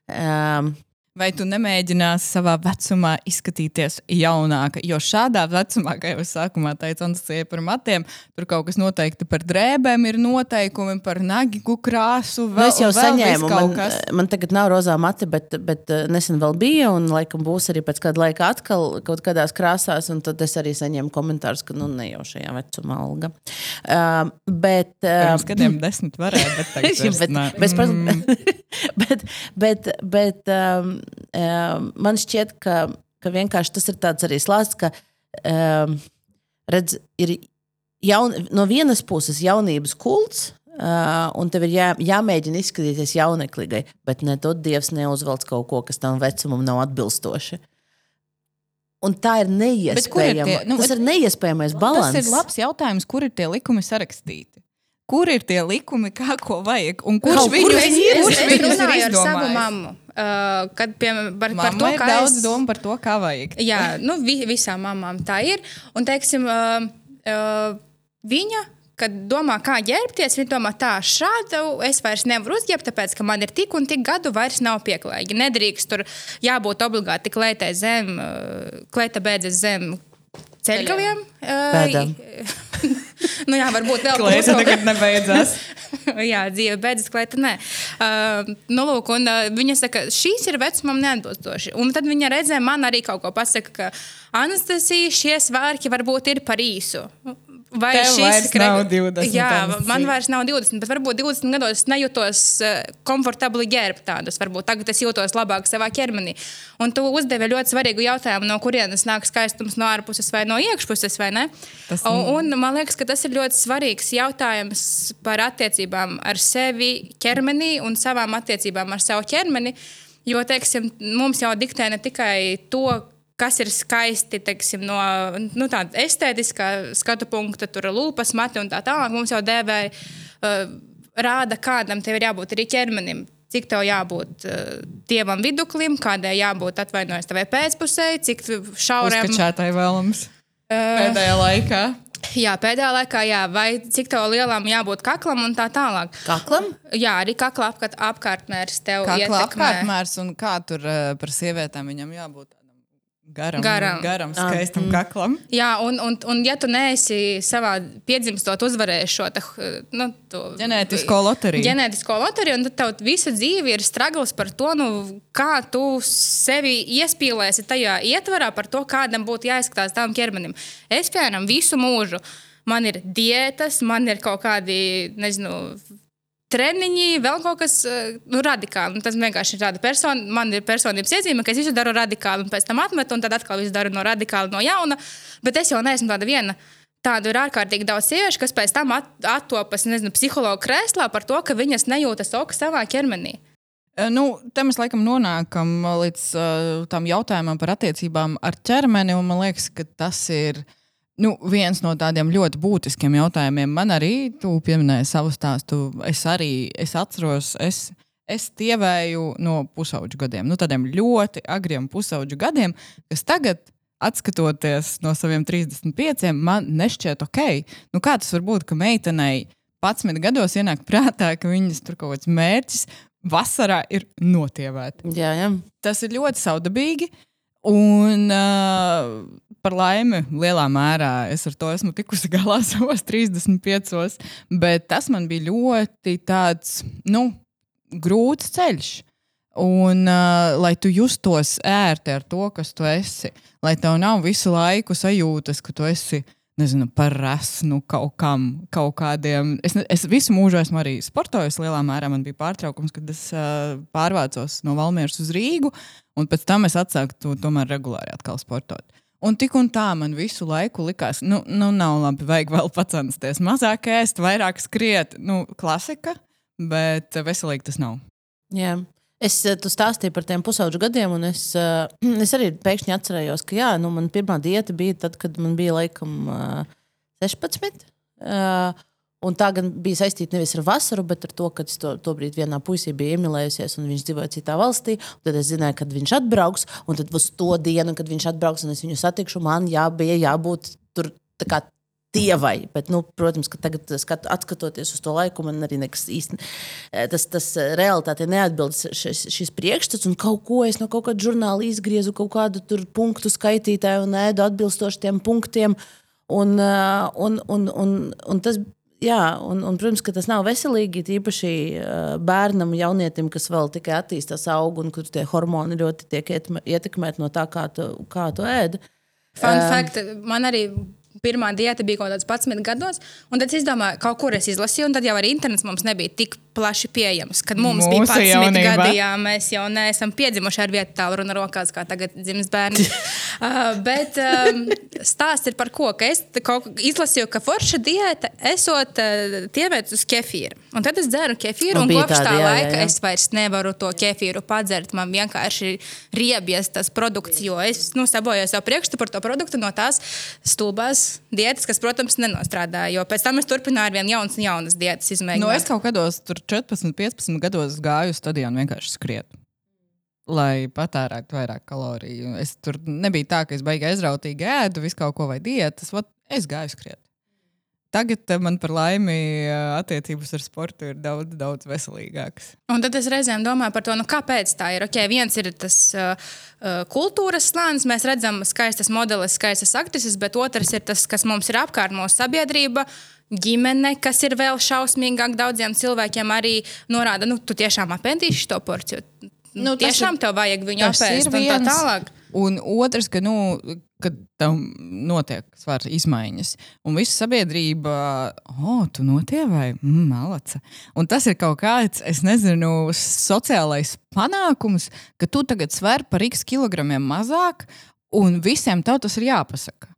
Um, Vai tu nemēģināsi savā vecumā izskatīties jaunāka? Jo šādā vecumā, kā jau sākumā teicu, Anastasija par matiem, tur kaut kas noteikti par drēbēm, ir noteikumi par nagigu krāsu. Nu, Vēl, es jau saņēmu, man, kas. man tagad nav rozā mati, bet, bet eh, nesen vēl bija, un laikam būs arī pēc kāda laika atkal kaut kādās krāsās, un tad es arī saņēmu komentārus, ka nu ne jau šajā vecumā alga. Uh, bet, uh, Pirms gadiem desmit varēja, bet tagad vairs bet, bet, Mm. bet, bet, bet um, um, man šķiet, ka, ka vienkārši tas ir tāds arī slāpes, ka um, redz, ir jaun, no vienas puses jaunības kults. Uh, un tev ir jā, jāmēģina izskatīties jauneklīgai, bet ne dod Dievs neuzvelc kaut ko, kas tam vecumam nav atbilstoši. Un tā ir kur ir neiespējama. tie- nu, tas ir neiespējamais balans. Tas ir labs jautājums, kur ir tie likumi sarakstīti. Kur ir tie likumi, kā ko vajag? Un kurš viņi ir. kurš es viņus ir ar savu mammu. Uh, kad, piemēram, par, par Mamma to, kā daudz es... domu par to, kā vajag. Jā, nu, vi, visām mamām tā ir. Un, teiksim, uh, uh, viņa, kad domā, kā ģērbties, viņa domā, tā, šādu es vairs nevaru uzģērbt, tāpēc, ka man ir tik un tik gadu vairs nav pieklājīgi. Nedrīkst tur jābūt obligāti klētai zem, uh, klēta beidzas zem ceļgaliem. Pēdām. nu jā, varbūt vēl Klēta tagad nebeidzās. Jā, dzīve beidzas, klēta nē. Uh, nu, lūk, un, uh, viņa saka, šīs ir vecumam neatbilstoši. Un tad viņa redzē, man arī kaut ko pasaka, ka Anastasija šie svārki varbūt ir par īsu. Vai Tev vairs nav 20, Jā, Anastasija. man vairs nav 20, bet varbūt 20 gados nejūtos uh, komfortabli ģērbt tādus. Varbūt tagad es jūtos labāk savā ķermenī. Un tu uzdevi ļoti svarīgu jautājumu, no kurienes nāk skaistums no ārpuses vai no iekšpuses, vai ne? Tas- Un, un man liekas, ka tas ir ļoti svarīgs jautājums par attiecībām ar sevi ķermenī un savām attiecībām ar savu ķermeni. Jo, teiksim, mums jau diktē ne tikai to, kas ir skaisti teiksim, no nu, tāda estētiskā skatu punkta, tur lūpas, mati un tā tālāk. Mums jau dēvē uh, rāda, kādam tev ir jābūt arī ķermenim. Cik tev jābūt uh, dievam viduklim, kādai jābūt atvainojas tavai pēcpusē, cik šauram. Uzkačātai vēlams Uh, pēdējā laikā. Jā, pēdējā laikā, jā, vai cik tev lielam jābūt kaklam un tā tālāk. Kaklam? Jā, arī kakla apkārt, apkārtmērs tev Kā ietekmē. apkārtmērs un kā tur uh, par sievietēm viņam jābūt garam, Garam. garam skaistam kaklam. Jā, un, un, un ja tu neesi savā piedzimstot uzvarējis šo te, nu, to, Ģenētisko loteriju. ģenētisko loteriju, un tad tev visu dzīvi ir stragls par to, nu, kā tu sevi iespīlēsi tajā ietvarā par to, kādam būtu jāizskatās tavam ķermenim. Es, piemēram, visu mūžu. Man ir diētas, man ir kaut kādi, nezinu, treniņi, vēl kaut kas eh, nu, radikāli. Nu, Tas vienkārši ir tāda persona, man ir personības iezīme, ka es visu daru radikāli, un pēc tam atmetu, un tad atkal visu daru no radikāli, no jauna. Bet es jau neesmu tāda viena. Tādu ir ārkārtīgi daudz sieviešu, kas pēc tam at attopas nezinu, psihologa krēslā par to, ka viņas nejūtas ok savā ķermenī. Eh, Nu, te mēs laikam nonākam līdz uh, tam jautājumam par attiecībām ar ķermeni. un Man liekas, ka tas ir nu, viens no tādiem ļoti būtiskiem jautājumiem. Man arī, tu pieminēji savu stāstu, es arī es atceros, es, es tievēju no pusauģu gadiem, nu, tādiem ļoti agriem pusauģu gadiem, kas tagad. Atskatoties no saviem 35, man nešķiet ok. Nu, kā tas var būt, ka meitenei 11 gados ienāk prātā, ka viņas tur kaut kāds mērķis vasarā ir notievēt. Jā, jā. Tas ir ļoti saudabīgi. Un uh, par laimi, lielā mērā es ar to esmu tikusi galā savos 35. Bet tas man bija ļoti tāds, nu, grūts ceļš. Un, uh, lai tu justos ērti ar to, kas tu esi, lai tev nav visu laiku sajūtas, ka tu esi nezinu, par resnu kaut kam, kaut kādiem. Es, es visu mūžu esmu arī sportojis. Lielā mērā man bija pārtraukums, kad es uh, pārvācos no Valmieras uz Rīgu, un pēc tam es atsāku to tomēr regulāri atkal sportot. Un tik un tā man visu laiku likās, nu, nu nav labi, vajag vēl pacensties. Mazāk ēst, vairāk skriet. Nu, klasika, bet veselīgi tas nav. Jā. Es eh, tu stāstīju par tiem pusauģu gadiem, un es, eh, es arī pēkšņi atcerējos, ka jā, nu, man pirmā dieta bija tad, kad man bija laikam eh, 16. Uh, Un tā gan bija saistīta nevis ar vasaru, bet ar to, ka es to, to brīdi vienā puisī biju iemīlējusies, un viņš dzīvoja citā valstī. Tad es zināju, kad viņš atbrauks, un tad uz to dienu, kad viņš atbrauks, un es viņu satikšu, man jā, bija jābūt tur dievai. Bet, nu, protams, ka tagad, skat, skatoties uz to laiku, man arī nekas īsti tas, tas realitātei neatbilst šis, šis priekšstats. Un kaut ko es no kaut kāda žurnāla izgriezu, kaut kādu punktu skaitītāju un ēdu atbilstoši tiem punktiem. Un, un, un, un, un tas Jā, un, un, protams, ka tas nav veselīgi. Īpaši uh, bērnam, jaunietim, kas vēl tikai attīstās, aug un kur tie hormoni ļoti tiek ietekmēti no tā, kā tu, kā tu ēd. Fun uh, fact, man arī pirmā diēta bija kaut kādos 11 gados. Un tad es domāju, kaut kur es izlasīju, un tad jau arī internets mums nebija tik plaši pieejams. Kad mums Mūsu bija 11 gadi, jā, mēs jau neesam piedzimuši ar vietu tālu runu rokās, kā tagad dzimst bērni. uh, bet um, stāsts ir par ko? Ka es izlasīju, ka forša diēta esot uh, tiemēt uz kefīru. Un tad es dzeru kefīru, un, un kopš tā jā, laika jā, jā. es vairs nevaru to kefīru padzert. Man vienkārši riebjas tas produkts, jo es nu, saboju savu priekšstatu par to produktu no tās stulbās diētas, kas, protams, nenostrādā. Jo pēc tam es turpināju ar vien jaunas un jaunas diētas izmēģināt. No, nu, es kaut kādos 14, 15 gados gāju uz stadionu vienkārši skriet. Lai patērētu vairāk kaloriju. Es tur nebija tā, ka es baigi aizrautīgi ēdu visu kaut ko vai diētas. Es gāju skriet. Tagad eh, man par laimi eh, attiecības ar sportu ir daudz, daudz veselīgākas. Un tad es reizēm domāju par to, nu, kāpēc tā ir. Okay, viens ir tas uh, kultūras slānis, mēs redzam skaistas modeles, skaistas aktrises, bet otrs ir tas, kas mums ir apkārt mūsu sabiedrība. Ģimene, kas ir vēl šausmīgāk daudziem cilvēkiem, arī norāda, nu, tu tiešām apēdīsi to porciju. Nu, tiešām ir, tev vajag viņu apēst un tā tālāk. Un otrs, ka, nu, kad tam notiek svara izmaiņas, un visa sabiedrība, oh, tu notievai, mm, malaca. Un tas ir kaut kāds, es nezinu, sociālais panākums, ka tu tagad sver par x kilogramiem mazāk, un visiem tev tas ir jāpasaka.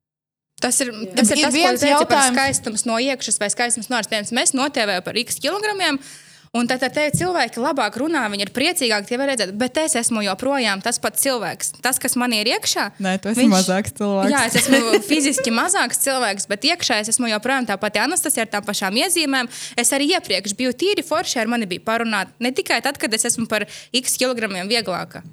Tas ir, tas ir, ir tas, viens jautājums, par skaistums no iekšas vai skaistums no ārstiem. Mēs notievējam par x kilogramiem. Uh, Un tad, te cilvēki labāk runā, viņi ir priecīgāki, tie var redzēt, bet es esmu joprojām tas pats cilvēks. Tas, kas man ir iekšā, Nē, viņš, mazāks cilvēks. Jā, es esmu fiziski mazāks cilvēks, bet iekšā es esmu joprojām tā pati Anastasija ar tām pašām iezīmēm. Es arī iepriekš biju tīri forši, ar mani bija parunāt. Ne tikai tad, kad es esmu par x kilogramiem vieglāka.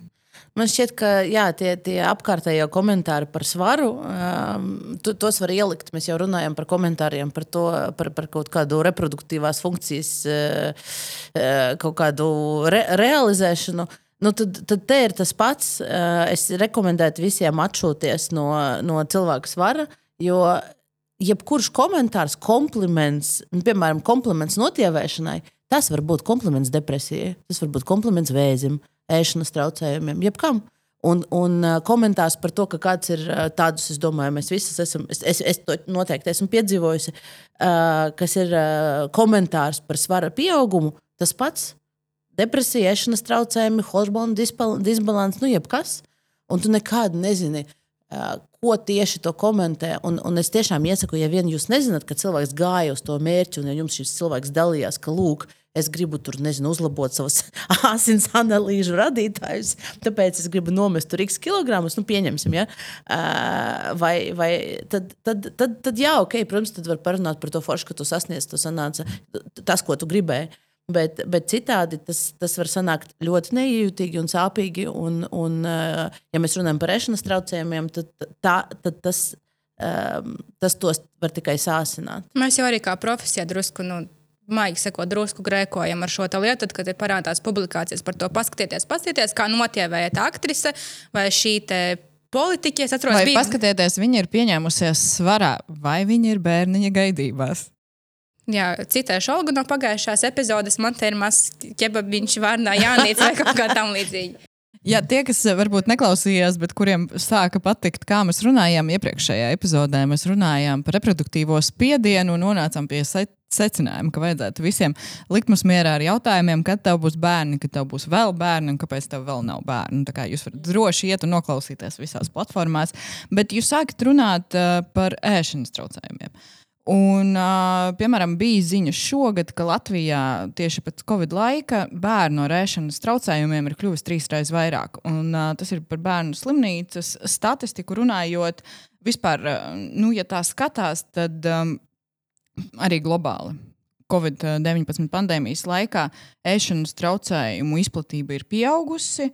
Man šķiet, ka jā, tie, tie apkārtējie komentāri par svaru, um, tu, tos var ielikt. Mēs jau runājam par komentāriem, par, to, par, par kaut kādu reproduktīvās funkcijas, uh, uh, kaut kādu re, realizēšanu. Nu, tad, tad te ir tas pats. Uh, es rekomendētu visiem atšūties no, no cilvēka svara, jo jebkurš komentārs, kompliments, nu, piemēram, kompliments notievēšanai, tas var būt kompliments depresijai, tas var būt kompliments vēzim. Uh, ēšanas traucējumiem, jebkam. Un, un komentārs par to, ka kāds ir tādus, es domāju, mēs visi esam, es, es, es to noteikti esmu piedzīvojusi, kas ir komentārs par svara pieaugumu, tas pats - depresija, ēšanas traucējumi, hormonu disbalans, nu jebkas. Un tu nekādu nezini, ko tieši to komentē. Un, un es tiešām iesaku, ja vien jūs nezināt, ka cilvēks gāja uz to mērķi, un ja jums šis cilvēks dalījās, ka lūk, es gribu tur, nezinu, uzlabot savus asins analīžu radītājus, tāpēc es gribu nomest tur x kilogramus, nu, pieņemsim, ja? vai, vai tad, tad, tad, tad, jā, ok, protams, tad var parunāt par to foršu, ka tu sasniedz to sanāca tas, ko tu gribēji. Bet, bet citādi tas, tas var sanākt ļoti neiejūtīgi un sāpīgi. Un, un, ja mēs runājam par ēšanas traucējumiem, tad, tā, tad tas, tas tos var tikai sāsināt. Mēs jau arī kā profesijā drusku. Nu maigi sakot, drusku grēkojam ar šo lietu, tad, kad ir parādās publikācijas par to, paskatieties, paskatieties, kā notievēja tā aktrise vai šī politiķa. Es atceros, vai bija... paskatieties, viņa ir pieņēmusies svarā, vai viņa ir bērniņa gaidībās. Jā, citēšu Olgu no pagājušās epizodes. Man te ir mazs ķebabiņš vārdā Jānis vai kaut kā tam līdzīga. Jā, tie, kas varbūt neklausījās, bet kuriem sāka patikt, kā mēs runājām iepriekšējā epizodē, mēs runājām par reproduktīvo spiedienu un nonācām pie secinājuma, ka vajadzētu visiem likt mums mierā ar jautājumiem, kad tev būs bērni, kad tev būs vēl bērni un kāpēc tev vēl nav bērni. Tā kā jūs varat droši iet un noklausīties visās platformās, bet jūs sākat runāt uh, par ēšanas traucējumiem. Un, uh, piemēram, bija ziņas šogad, ka Latvijā tieši pēc Covid laika bērnu no rēšanas traucējumiem ir kļuvis trīsreiz vairāk. Un, uh, tas ir par bērnu slimnīcas statistiku runājot. Vispār, uh, nu, ja tā skatās, tad um, arī globāli. Covid-19 pandēmijas laikā ēšanas traucējumu izplatība ir pieaugusi.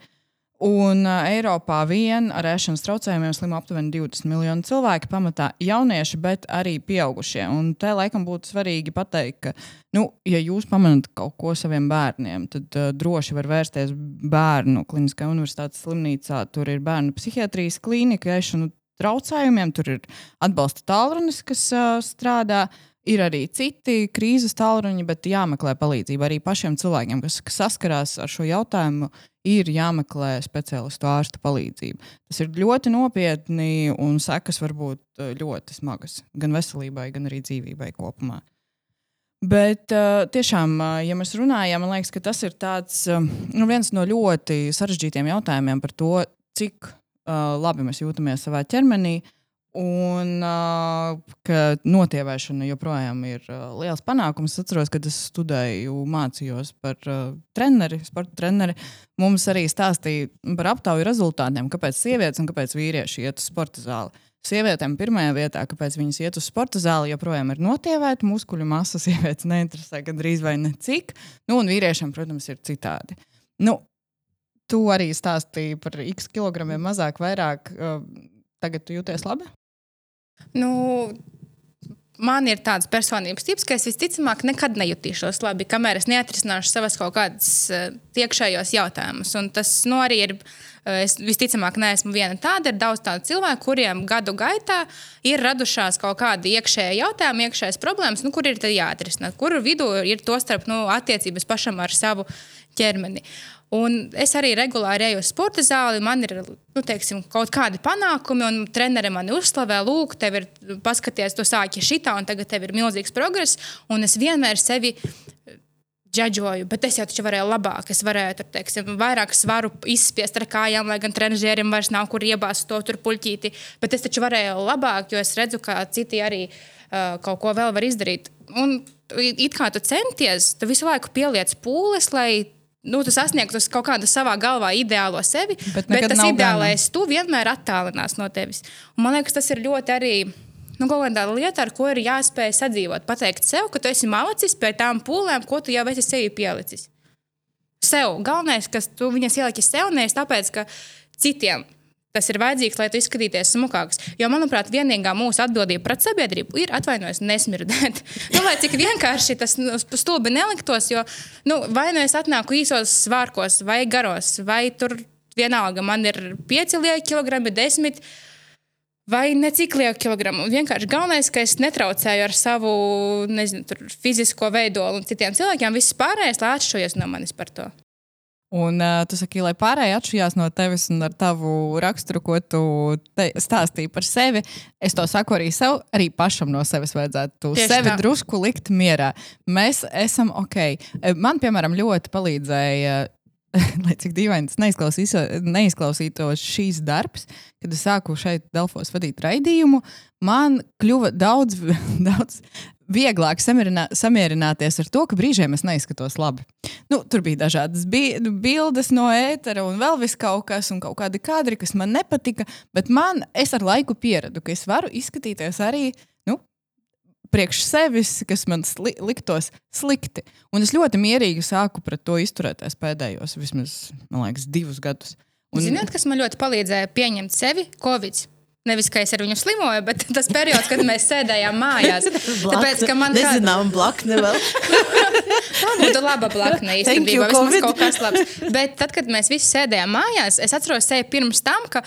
Uh, Un uh, Eiropā vien ar ēšanas traucējumiem slimo aptuveni 20 miljoni cilvēku, pamatā jaunieši, bet arī pieaugušie. Un te laikam būtu svarīgi pateikt, ka, nu, ja jūs pamanāt kaut ko saviem bērniem, tad uh, droši var vērsties bērnu kliniskajā universitātes slimnīcā. Tur ir bērnu psihiatrijas klīnika, ēšanu traucējumiem, tur ir atbalsta tālrunis, kas uh, strādā. Ir arī citi krīzes tālruņi, bet jāmeklē palīdzība arī pašiem cilvēkiem, kas, kas saskarās ar šo jautājumu ir jāmeklē speciālistu ārsta palīdzība. Tas ir ļoti nopietni un sekas var būt eh, ļoti smagas gan veselībai, gan arī dzīvībai kopumā. Bet uh, tiešām, uh, ja mēs runājam, man liekas, tas ir tāds, nu, viens no ļoti sarežģītiem jautājumiem par to, cik labi mēs jūtamies savā ķermenī. Uh, Un ka notievēšana joprojām ir liels panākums. Es atceros, kad es studēju, mācījos par treneri, sporta treneri. Mums arī stāstīja par aptauju rezultātiem, kāpēc sievietes un kāpēc vīrieši iet uz sporta zāli. Sievietēm pirmajā vietā, kāpēc viņas iet uz sporta zāli, joprojām ir notievēta muskuļu masa. Sievietes neinteresē gandrīz vai necik. Nu, un vīriešiem, protams, ir citādi. Nu, tu arī stāstīji par x kilogramiem mazāk, vairāk. Tagad tu jūties labi? Nu, man ir tāds personības tips, ka es visticamāk nekad nejutīšos labi, kamēr es neatrisināšu savas kaut kādas uh, iekšējos jautājumus. Un tas nu, arī ir. Uh, es visticamāk neesmu viena tāda. Ir daudz tādu cilvēku, kuriem gadu gaitā ir radušās kaut kādi iekšēji jautājumi, iekšējas problēmas, nu, kur ir jāatrisina. Kur vidū ir to starp nu, attiecības pašam ar savu ķermeni. Un es arī regulāri eju uz sporta zāli, man ir nu, teiksim, kaut kādi panākumi, un treneris mani uzslavē, lūk, tev ir paskaties, tu sāki šitā, un tagad tev ir milzīgs progress. Un es vienmēr sevi džudžoju, bet es jau taču varēju labāk. Es varēju tur, teiksim, vairāk svaru izspiest ar kājām, lai gan trenižierim vairs nav kur iebāzt to tur puļķīti. Bet es taču varēju labāk, jo es redzu, ka citi arī uh, kaut ko vēl var izdarīt. Un it kā tu centies, tu visu laiku pieliec pūles, lai nu, tu sasniegtu kaut kādu savā galvā ideālo sevi, bet, bet tas ideālais tu vienmēr attālinās no tevis. Un man liekas, tas ir ļoti arī. Nu, kaut kāda lieta, ar ko ir jāspēj sadzīvot. Pateikt sev, ka tu esi malicis pie tām pūlēm, ko tu jau esi sevi pielicis. Sev. Galvenais, kas tu viņas ieliki sev, nevis tāpēc, ka citiem Tas ir vajadzīgs, lai tu izskatītos smukāks. Jo, manuprāt, vienīgā mūsu atbildība pret sabiedrību ir atvainoties, nesmirdēt. nu, lai cik vienkārši tas nu, stulbi neliktos, jo nu, vai nu es atnāku īsos svārkos, vai garos, vai tur vienalga man ir 5 lieki kilogrami, 10. Vai necik lielu kilogramu. Vienkārši galvenais, ka es netraucēju ar savu nezinu, fizisko veidolu un citiem cilvēkiem. Viss pārējais, lai atšķirtos no manis par to. Un uh, tu saki, lai pārējie atšķirās no tevis un ar tavu raksturu, ko tu stāstīji par sevi. Es to saku arī sev, arī pašam no sevis vajadzētu Tieši sevi tā. drusku likt mierā. Mēs esam ok. Man, piemēram, ļoti palīdzēja. Lai cik dīvaini tas neizklausītos šīs darbs, kad es sāku šeit, Delfos, vadīt raidījumu, man kļuva daudz, daudz vieglāk samierinā, samierināties ar to, ka brīžiem es neizskatos labi. Nu, tur bija dažādas bi nu, bildes no ētera un vēl vis kaut kas, un kaut kādi kadri, kas man nepatika. Bet man, es ar laiku pieradu, ka es varu izskatīties arī nu, priekš sevis, kas man sli liktos slikti. Un es ļoti mierīgi sāku pret to izturēties pēdējos, vismaz, man liekas, divus gadus. Un... Ziniet, kas man ļoti palīdzēja pieņemt sevi? Covid. Nevis, ka es ar viņu slimoju, bet tas periods, kad mēs sēdējām mājās. Tāpēc, ka man tāda nezinām blakne vēl. Tā būtu laba blakne īstenībā, vismaz kaut kas labs. Bet tad, kad mēs visi sēdējām mājās, es atceros sevi pirms tam, ka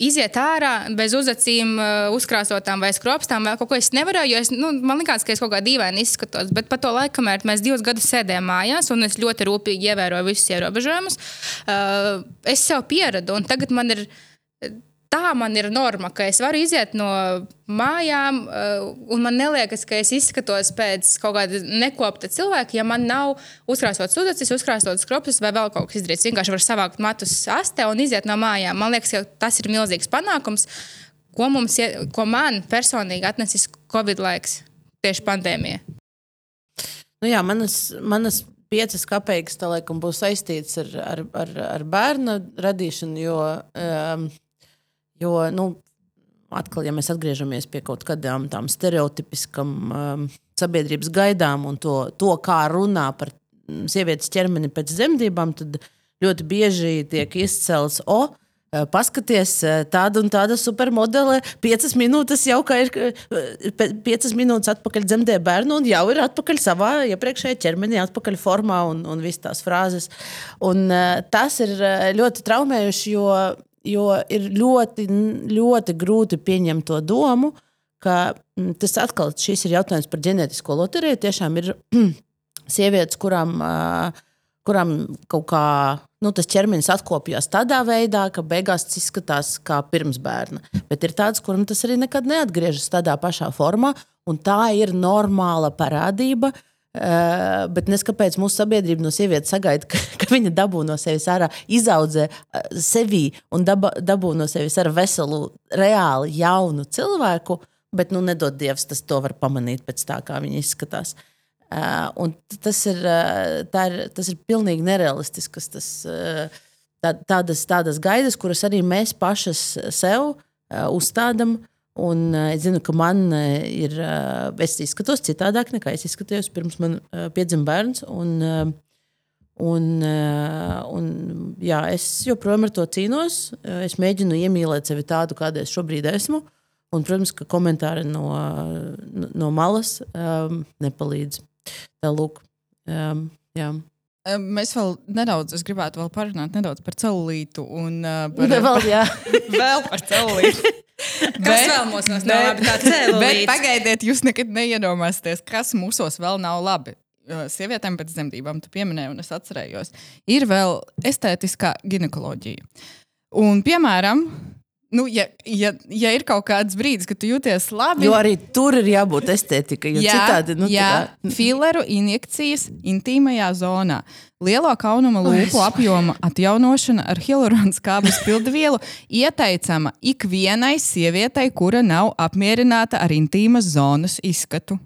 iziet ārā bez uzacīm, uh, uzkrāsotām vai skropstām, vai kaut ko es nevarēju. Jo es, nu, man liekas, ka es kaut kā dīvaini izskatos. Bet pa to laiku, kamēr mēs divus gadus sēdējām mājās, un es ļoti rūpīgi ievēroju visus ierobežojumus, uh, es sev pieradu. Tagad man ir tā man ir norma, ka es varu iziet no mājām, uh, un man liekas, ka es izskatos pēc kaut kāda nekopta cilvēka, ja man nav uzkrāsots sudacis, uzkrāsots kroplis vai vēl kaut kas izdarīts. Vienkārši var savākt matus astē un iziet no mājām. Man liekas, ka tas ir milzīgs panākums, ko, mums, ko man personīgi atnesis Covid laiks. tieši pandēmija? Nu jā, manas, manas piecas kapeikas tā laikam būs saistītas ar, ar, ar, ar bērnu radīšanu, jo, um, jo nu, atkal, ja mēs atgriežamies pie kaut kādām tām stereotipiskām um, sabiedrības gaidām un to, to, kā runā par mm, sievietes ķermeni pēc dzemdībām, tad ļoti bieži tiek izcelts, o, Eh, paskaties, eh, tāda un tāda supermodele, piecas minūtes jau ir, eh, piecas minūtes atpakaļ dzemdē bērnu, un jau ir atpakaļ savā iepriekšējā ķermenī, atpakaļ formā un, un visas tās frāzes. Un, tas ir ļoti traumējuši, jo, jo ir ļoti, ļoti grūti pieņemt to domu, ka tas atkal šis ir jautājums par ģenētisko loteriju. Tiešām ir sievietes, kurām, kurām kaut kā nu, tas ķermenis atkopjas tādā veidā, ka beigās tas izskatās kā pirms bērna. Bet ir tāds, kuram tas arī nekad neatgriežas tādā pašā formā, un tā ir normāla parādība. Uh, bet neskapēc mūsu sabiedrība no sievietes sagaida, ka, ka viņa dabū no sevis ārā, izaudzē uh, sevi un daba, dabū no sevis ar veselu, reāli jaunu cilvēku. Bet, nu, nedod Dievs, tas to var pamanīt pēc tā, kā viņa izskatās. Uh, Uh, tas, ir, uh, ir, tas ir pilnīgi nerealistisks. Tas, uh, tā, tādas, tādas gaidas, kuras arī mēs pašas sev uh, uzstādām. Un uh, es zinu, ka man uh, ir. Uh, es izskatos citādāk nekā es izskatījos pirms man uh, piedzima bērns. Un, uh, un, uh, un, jā, es joprojām ar to cīnos. Uh, es mēģinu iemīlēt sevi tādu, kāda es šobrīd esmu. Un, protams, ka komentāri no, no malas um, nepalīdz. Tā lūk, um, jā. Mēs vēl nedaudz, es gribētu vēl parunāt nedaudz par celulītu. Un, uh, par, vēl, jā. vēl par celulītu. Kas bet, vēl mūsos nav labi? Tā celulīte. Pagaidiet, jūs nekad neiedomāsieties, kas mūsos vēl nav labi. Sievietēm pēc dzemdībām, tu pieminēji, un es atcerējos, ir vēl estētiskā ginekoloģija. Un, piemēram, Nu, ja, ja, ja ir kaut kāds brīdis, kad tu jūties labi, jo arī tur ir jābūt estētikai. Jā, citādi, nu, jā tā... fileru injekcijas intīmajā zonā, lielo kaunuma lūpu apjoma atjaunošana ar hialuronas kāblas pildvielu ieteicama ikvienai sievietei, kura nav apmierināta ar intīmas zonas izskatu.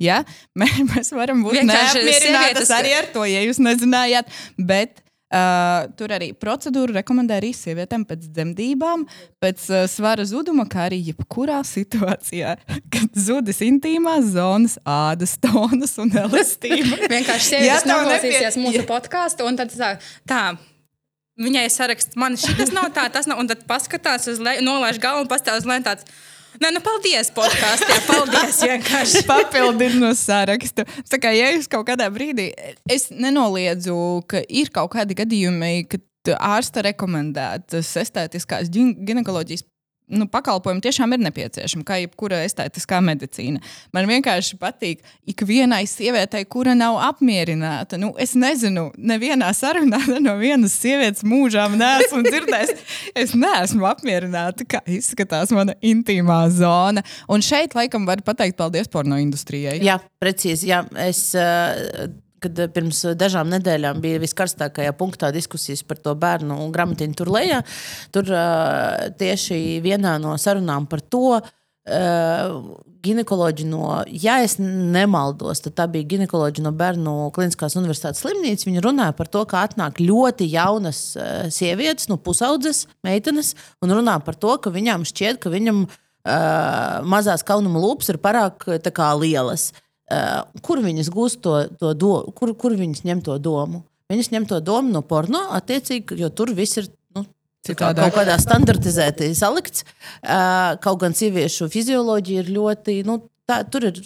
Ja? Mēs varam būt neapmierinātas arī ar to, ja jūs nezinājāt. Bet Uh, tur arī procedūru rekomendē arī sievietēm pēc dzemdībām, pēc uh, svara zuduma, kā arī jebkurā situācijā, kad zudis intīmās zonas, ādas tonas un elastība. Vienkārši sievietes noklausīsies nepie... mūsu podkāstu un tad tā. tā. Viņai saraksts, man šis nav tā, tas nav. Un tad paskatās uz leju, nolaiž galvu un pastāv uz leju. Nē, nu, paldies, podkāstā. Paldies, vienkārši. Papildinu no sarakstu. Tā kā, ja jūs kaut kādā brīdī, es nenoliedzu, ka ir kaut kādi gadījumi, kad ārsta rekomendētas estētiskās ginekoloģijas nu, pakalpojumi tiešām ir nepieciešami, kā jebkura estētiskā medicīna. Man vienkārši patīk ikvienai sievietei, kura nav apmierināta. Nu, es nezinu, nevienā sarunā no vienas sievietes mūžām neesmu dzirdējis. Es neesmu apmierināta, kā izskatās mana intīmā zona. Un šeit laikam var pateikt paldies porno industrijai. Jā, precīzi. Jā. Es, uh, kad eh, pirms dažām nedēļām bija viskarstākajā punktā diskusijas par to bērnu grāmatiņu tur lejā. Tur uh, tieši vienā no sarunām par to. Ginekoloģi no, ja es nemaldos, tad tā bija ginekoloģija no Bērnu Kliniskās Universitātes slimnīcas. Viņi runāja par to, kā atnāk ļoti jaunas sievietes, nu, pusaudzes meitenes, un runā par to, ka viņām šķiet, ka viņam uh, mazās kaunuma lūpas ir pārāk kā, lielas. Uh, kur viņas gūst to, to domu, kur, kur viņas ņem to domu? Viņas ņem to domu no porno, attiecīgi, jo tur viss ir nu, Citādā. kaut kādā standartizēti salikts. Uh, kaut gan sieviešu fizioloģija ir ļoti, nu, tā, tur ir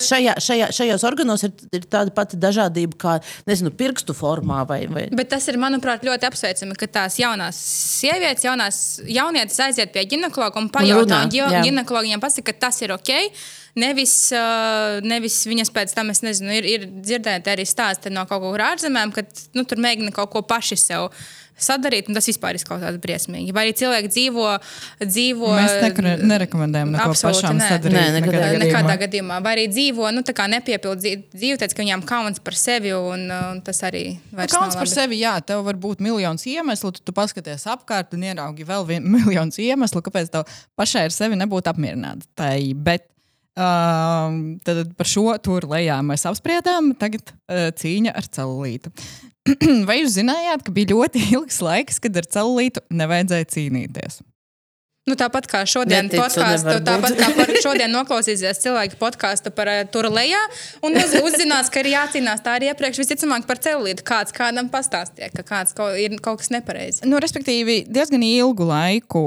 Šajā, šajā, šajos organos ir, ir tāda pati dažādība kā nezinu, pirkstu formā. Vai, vai. Bet tas ir, manuprāt, ļoti apsveicami, ka tās jaunās sievietes, jaunās jaunietes aiziet pie ginekologa un pajautā, un ginekologiem pasaka, ka tas ir ok. Nevis, nevis viņas pēc tam, es nezinu, ir, ir dzirdēta arī stāsti no kaut kur ārzemēm, ka nu, tur mēģina kaut ko paši sev sadarīt, un tas vispār kāds briesmīgi. Vai arī cilvēki dzīvo. dzīvo Mēs nekre, nerekomendējam neko pašām ne. sadarīt. Nē, nekādā, nekādā, gadījumā. nekādā gadījumā. Vai arī dzīvo, nu, tā kā nepiepild dzīvi, teic, ka viņām kauns par sevi, un, un tas arī vairs kauns par sevi, jā, tev var būt miljons iemeslu, tu, tu paskaties apkārt un ieraugi vēl vienu miljonu iemeslu, kāpēc tev pašai ar sevi nebūtu apmierināta. Bet Uh, tad par šo tur lejā mēs apspriedām. Tagad uh, cīņa ar celulītu. Vai jūs zinājāt, ka bija ļoti ilgs laiks, kad ar celulītu nevajadzēja cīnīties? Nu, tāpat kā šodien podkāstu, tāpat kā par šodien noklausīsies cilvēki podkāstu par uh, turlējā un uz, uzzinās, ka ir jācīnās tā arī iepriekš visticamāk par celulītu. Kāds kādam pastāstīja, ka kāds kaut, ir kaut kas nepareizi. Nu, respektīvi, diezgan ilgu laiku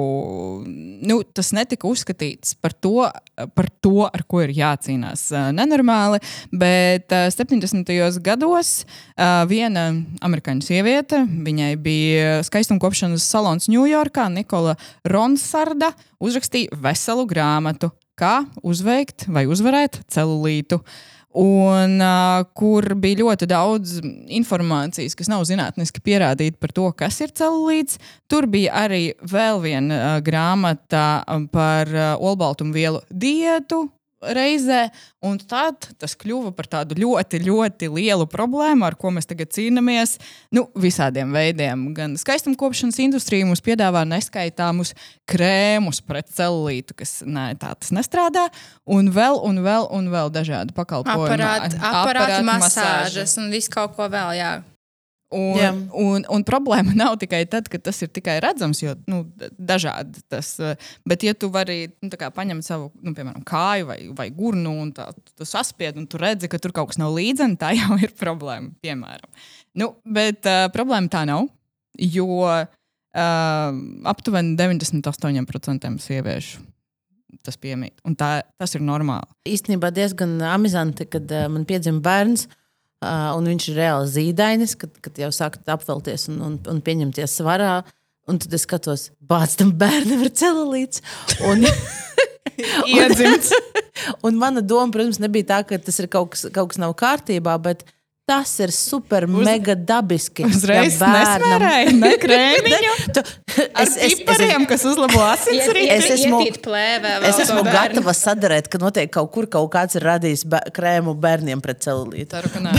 nu, tas netika uzskatīts par to, par to, ar ko ir jācīnās. Uh, Nenormāli, bet uh, 70. gados uh, viena amerikāņu sieviete, viņai bija skaistumkopšanas salons Ņujorkā, Nikola Ronsarda, uzrakstīja veselu grāmatu, kā uzveikt vai uzvarēt celulītu. Un, uh, kur bija ļoti daudz informācijas, kas nav zinātniski pierādīta par to, kas ir celulīts. Tur bija arī vēl viena uh, grāmata par uh, olbaltumvielu diētu. Reizē, un tad tas kļuva par tādu ļoti, ļoti lielu problēmu, ar ko mēs tagad cīnāmies. Nu, visādiem veidiem. Gan skaistumkopšanas industrija mums piedāvā neskaitāmus krēmus pret celulītu, kas nē, tā tas nestrādā, un vēl, un vēl, un vēl dažādi pakalpojumi. Aparāti, aparāti masāžas un viss kaut ko vēl. Jā. Un, Jā. un, un problēma nav tikai tad, ka tas ir tikai redzams, jo nu, dažādi tas ir. Bet, ja tu vari nu, kā paņemt savu, nu, piemēram, kāju vai, vai gurnu un tā, tu saspied, un tu redzi, ka tur kaut kas nav līdzeni, tā jau ir problēma. Piemēram. Nu, bet uh, problēma tā nav, jo uh, aptuveni 98% sieviešu tas piemīt. Un tā, tas ir normāli. īstenībā diezgan amizanti, kad uh, man piedzima bērns. Uh, un viņš ir reāli zīdainis, kad, kad jau sāk apvelties un, un, un pieņemties svarā. Un tad es skatos, bācis tam bērnam ir celulīts. Un, Iedzimts. un mana doma, protams, nebija tā, ka tas ir kaut kas, kaut kas nav kārtībā, bet tas ir super, Uz, mega dabiski. Uzreiz ja bērnam- nesmērēji, ne krēmiņu. Tu, Ar pipariem, kas uzlabo asinsritu. Es esmu- plēvē. vēl Es esmu gatava sadarīt, ka noteikti kaut kur kaut kāds ir radījis krēmu bērniem pret celulītu. Ceru, ka nē.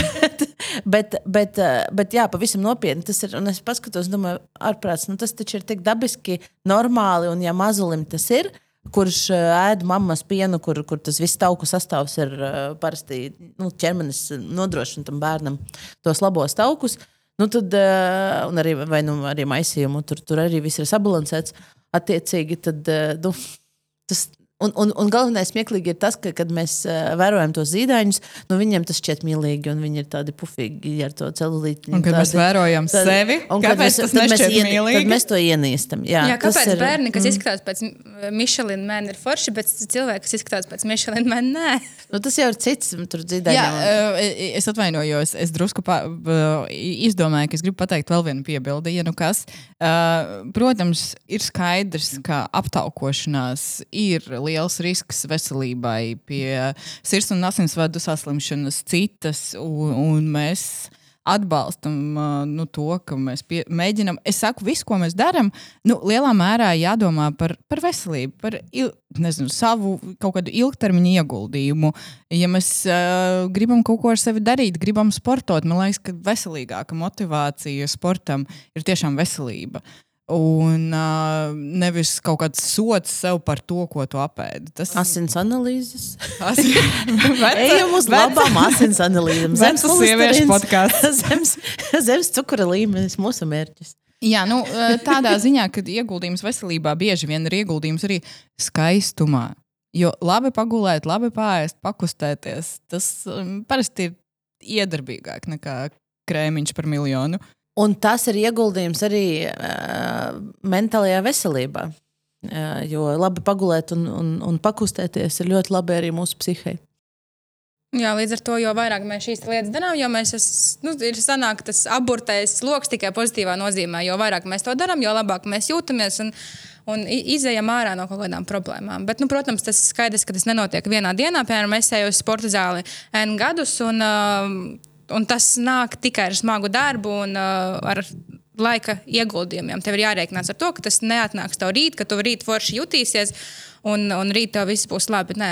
Bet, bet, eh, bet jā, pavisam nopietni tas ir. Un es paskatos, domāju, ārprāts, nu, tas taču ir tik dabiski, normāli. Un ja mazulim tas ir, kurš eh, ēd mammas pienu, kur, kur tas viss tauku sastāvs ir eh, parasti nu, ķermenis nodrošina tam bērnam tos labos taukus. Nu, tad, eh, un arī, vai, nu, arī maisījumu, tur, tur arī viss ir sabalansēts. Attiecīgi, tad, nu, tas, un, un, un galvenais smieklīgi ir tas, ka, kad mēs vērojam tos zīdaiņus, nu, viņiem tas šķiet mīlīgi, un viņi ir tādi pufīgi ar to celulītu. Un kad mēs vērojam sevi, un kad kāpēc mēs, tas tad mēs, nešķiet ieni- mīlīgi? tad mēs to ienīstam. Jā, Jā, kāpēc ir- bērni, kas mm. izskatās pēc Michelin Man, ir forši, bet cilvēki, kas izskatās pēc Michelin Man, nē. Nu, tas jau ir cits tur Jā, dzirdējums. uh, es atvainojos. Es drusku pa, uh, izdomāju, ka es gribu pateikt vēl vienu piebildi. Ja nu kas, uh, protams, ir skaidrs, ka aptaukošanās ir liels risks veselībai pie sirds un asinsvadu saslimšanas, citas, un, un mēs atbalstam uh, nu, to, ka mēs pie, mēģinām. Es saku, visu, ko mēs darām, nu, lielā mērā jādomā par, par veselību, par il, nezinu, savu kaut kādu ilgtermiņa ieguldījumu. Ja mēs uh, gribam kaut ko ar sevi darīt, gribam sportot, man liekas, ka veselīgāka motivācija sportam ir tiešām veselība. Un uh, nevis kaut kāds sots sev par to, ko tu apēdi. Tas Asins analīzes. Ejam uz labām asins analīzēm. Zemes sieviešu podkāsts. zemes, zemes cukura līmenis mūsu mērķis. Jā, nu, tādā ziņā, ka ieguldījums veselībā bieži vien ir ieguldījums arī skaistumā. Jo labi pagulēt, labi pāriest, pakustēties, tas um, parasti ir iedarbīgāk nekā krēmiņš par miljonu. Un tas ir ieguldījums arī uh, mentālajā veselībā. Uh, jo labi pagulēt un, un, un pakustēties ir ļoti labi arī mūsu psihei. Jā, līdz ar to, jo vairāk mēs šīs lietas darām, jo mēs es, nu, ir sanāk, tas aburtais lokus tikai pozitīvā nozīmē. Jo vairāk mēs to darām, jo labāk mēs jūtamies un, un i- izejam ārā no kaut kādām problēmām. Bet, nu, protams, tas ir skaidrs, ka tas nenotiek vienā dienā. Piemēram, es eju uz sporta zāli N gadus, un, um, un tas nāk tikai ar smagu darbu un uh, ar laika ieguldījumiem. Tev ir jārēķinās ar to, ka tas neatnāks tev rīt, ka tu rīt forši jutīsies un, un rīt tev viss būs labi. Nē,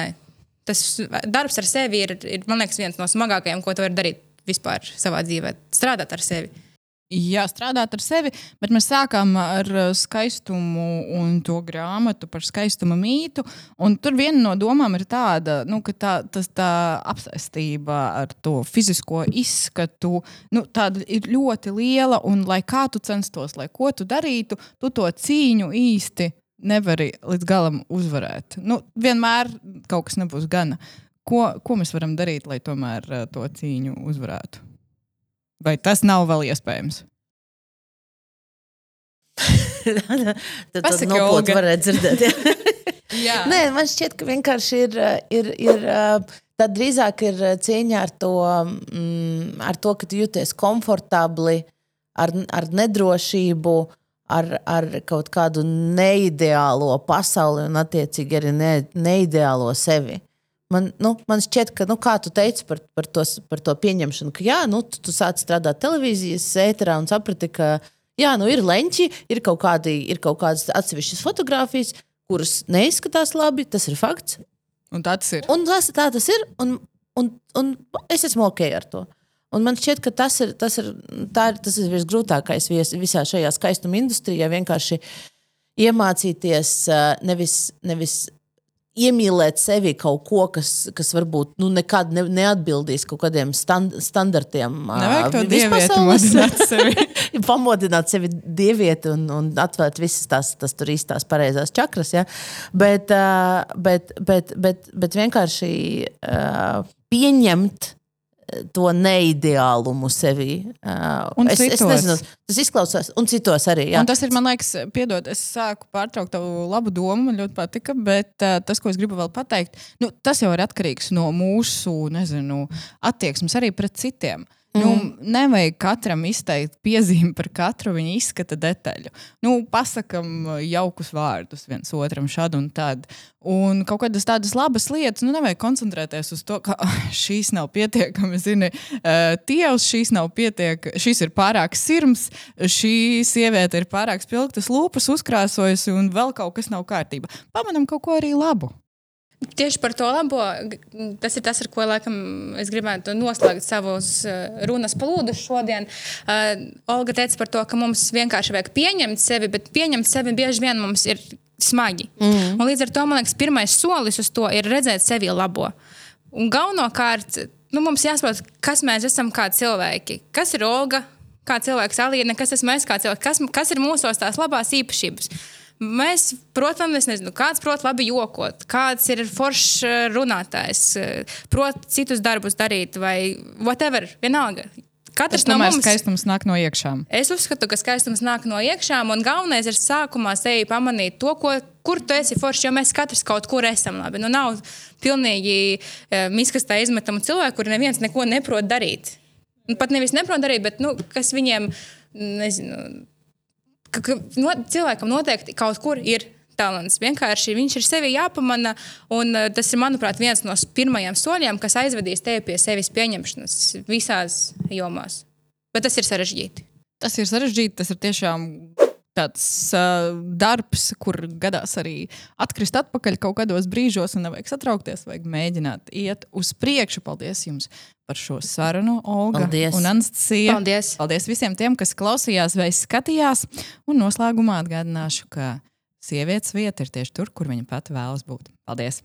tas darbs ar sevi ir, ir man liekas, viens no smagākajiem, ko tu vari darīt vispār savā dzīvē. Strādāt ar sevi. Jā, strādāt ar sevi, bet mēs sākām ar uh, skaistumu un to grāmatu par skaistuma mītu. Tur viena no domām ir tāda, nu, ka tā, tas, tā apsēstība ar to fizisko izskatu nu, ir ļoti liela. Un, lai kā tu censtos, lai ko tu darītu, tu to cīņu īsti nevari līdz galam uzvarēt. Nu, vienmēr kaut kas nebūs gana. Ko, ko mēs varam darīt, lai tomēr uh, to cīņu uzvarētu? Vai tas nav vēl iespējams? Tad tas noplūds varētu dzirdēt. Jā. Nē, man šķiet, ka vienkārši ir, ir, ir tā drīzāk ir cīņa ar to, mm, ar to ka tu jūties komfortabli, ar, ar nedrošību, ar, ar kaut kādu neideālo pasauli un, attiecīgi, arī ne, neideālo sevi. Man, nu, man šķiet, ka, nu, kā tu teici par, par, tos, par to pieņemšanu, ka, jā, nu, tu, tu sāc strādāt televīzijas ēterā un saprati, ka, jā, nu, ir leņķi, ir kaut, kādi, ir kaut kādas atsevišķas fotogrāfijas, kuras neizskatās labi, tas ir fakts. Un tas ir. Un tas, tā tas ir, un, un, un es esmu ok ar to. Un man šķiet, ka tas ir tas, ir, ir, tas ir visgrūtākais vis, visā šajā skaistuma industrijā. Vienkārši iemācīties nevis, nevis iemīlēt sevi kaut ko, kas, kas varbūt nu, nekad ne, neatbildīs kaut kādiem stand, standartiem. Nevajag to dievieti sevi. pamodināt sevi dievieti un, un atvērt visas tās, tas tur īstās pareizās čakras. Ja? Bet, bet, bet, bet, bet vienkārši pieņemt to neideālumu sevī. Un es, citos. es nezinu, tas izklausās, un citos arī. Jā. Un tas ir, man liekas, piedod, es sāku pārtraukt tavu labu domu, man ļoti patika, bet uh, tas, ko es gribu vēl pateikt, nu, tas jau ir atkarīgs no mūsu, nezinu, attieksmes arī pret citiem. Uh, Nu, mm. nevajag katram izteikt piezīmi par katru viņa izskata detaļu. Nu, pasakam jaukus vārdus viens otram šādi un tad. Un kaut kādas tādas labas lietas, nu, nevajag koncentrēties uz to, ka šīs nav pietiekami, zini, uh, tievs, šīs nav pietiekami, šis ir pārāk sirms, šī sieviete ir pārāk spilgtas lūpas uzkrāsojusi un vēl kaut kas nav kārtībā. Pamanam kaut ko arī labu. Tieši par to labo, tas ir tas, ar ko laikam, es gribētu noslēgt savus eh, runas plūdus šodien. Uh, Olga teica par to, ka mums vienkārši vajag pieņemt sevi, bet pieņemt sevi bieži vien mums ir smagi. Mm. Un līdz ar to man liekas, pirmais solis uz to ir redzēt sevi labo. Un galvenokārt nu, mums jāsaprot, kas mēs esam kā cilvēki. Kas ir Olga, kā cilvēks Alīna, kas esmu es kā cilvēks, kas, kas ir mūsos tās labās īpašības. Mēs, protams, es nezinu, kāds prot labi jokot, kāds ir foršs eh, runātājs, eh, prot citus darbus darīt vai whatever, vienalga. Katrs no mums skaistums nāk no iekšām. Es uzskatu, ka skaistums nāk no iekšām, un galvenais ir sākumā sevi pamanīt to, ko, kur tu esi foršs, jo mēs katrs kaut kur esam labi. Nu, nav pilnīgi e, eh, miskastā izmetamu cilvēku, kuri neviens neko neprot darīt. Pat nevis neprot darīt, bet nu, kas viņiem, nezinu, ka, ka no, cilvēkam noteikti kaut kur ir talants. Vienkārši viņš ir sevi jāpamana, un uh, tas ir, manuprāt, viens no pirmajiem soļiem, kas aizvedīs tevi pie sevis pieņemšanas visās jomās. Bet tas ir sarežģīti. Tas ir sarežģīti, tas ir tiešām tāds uh, darbs, kur gadās arī atkrist atpakaļ kaut kādos brīžos, un nevajag satraukties, vajag mēģināt iet uz priekšu. Paldies jums par šo sarunu, Olga Paldies. un Anastasija. Paldies. Paldies visiem tiem, kas klausījās vai skatījās. Un noslēgumā atgādināšu, ka sievietes vieta ir tieši tur, kur viņa pati vēlas būt. Paldies!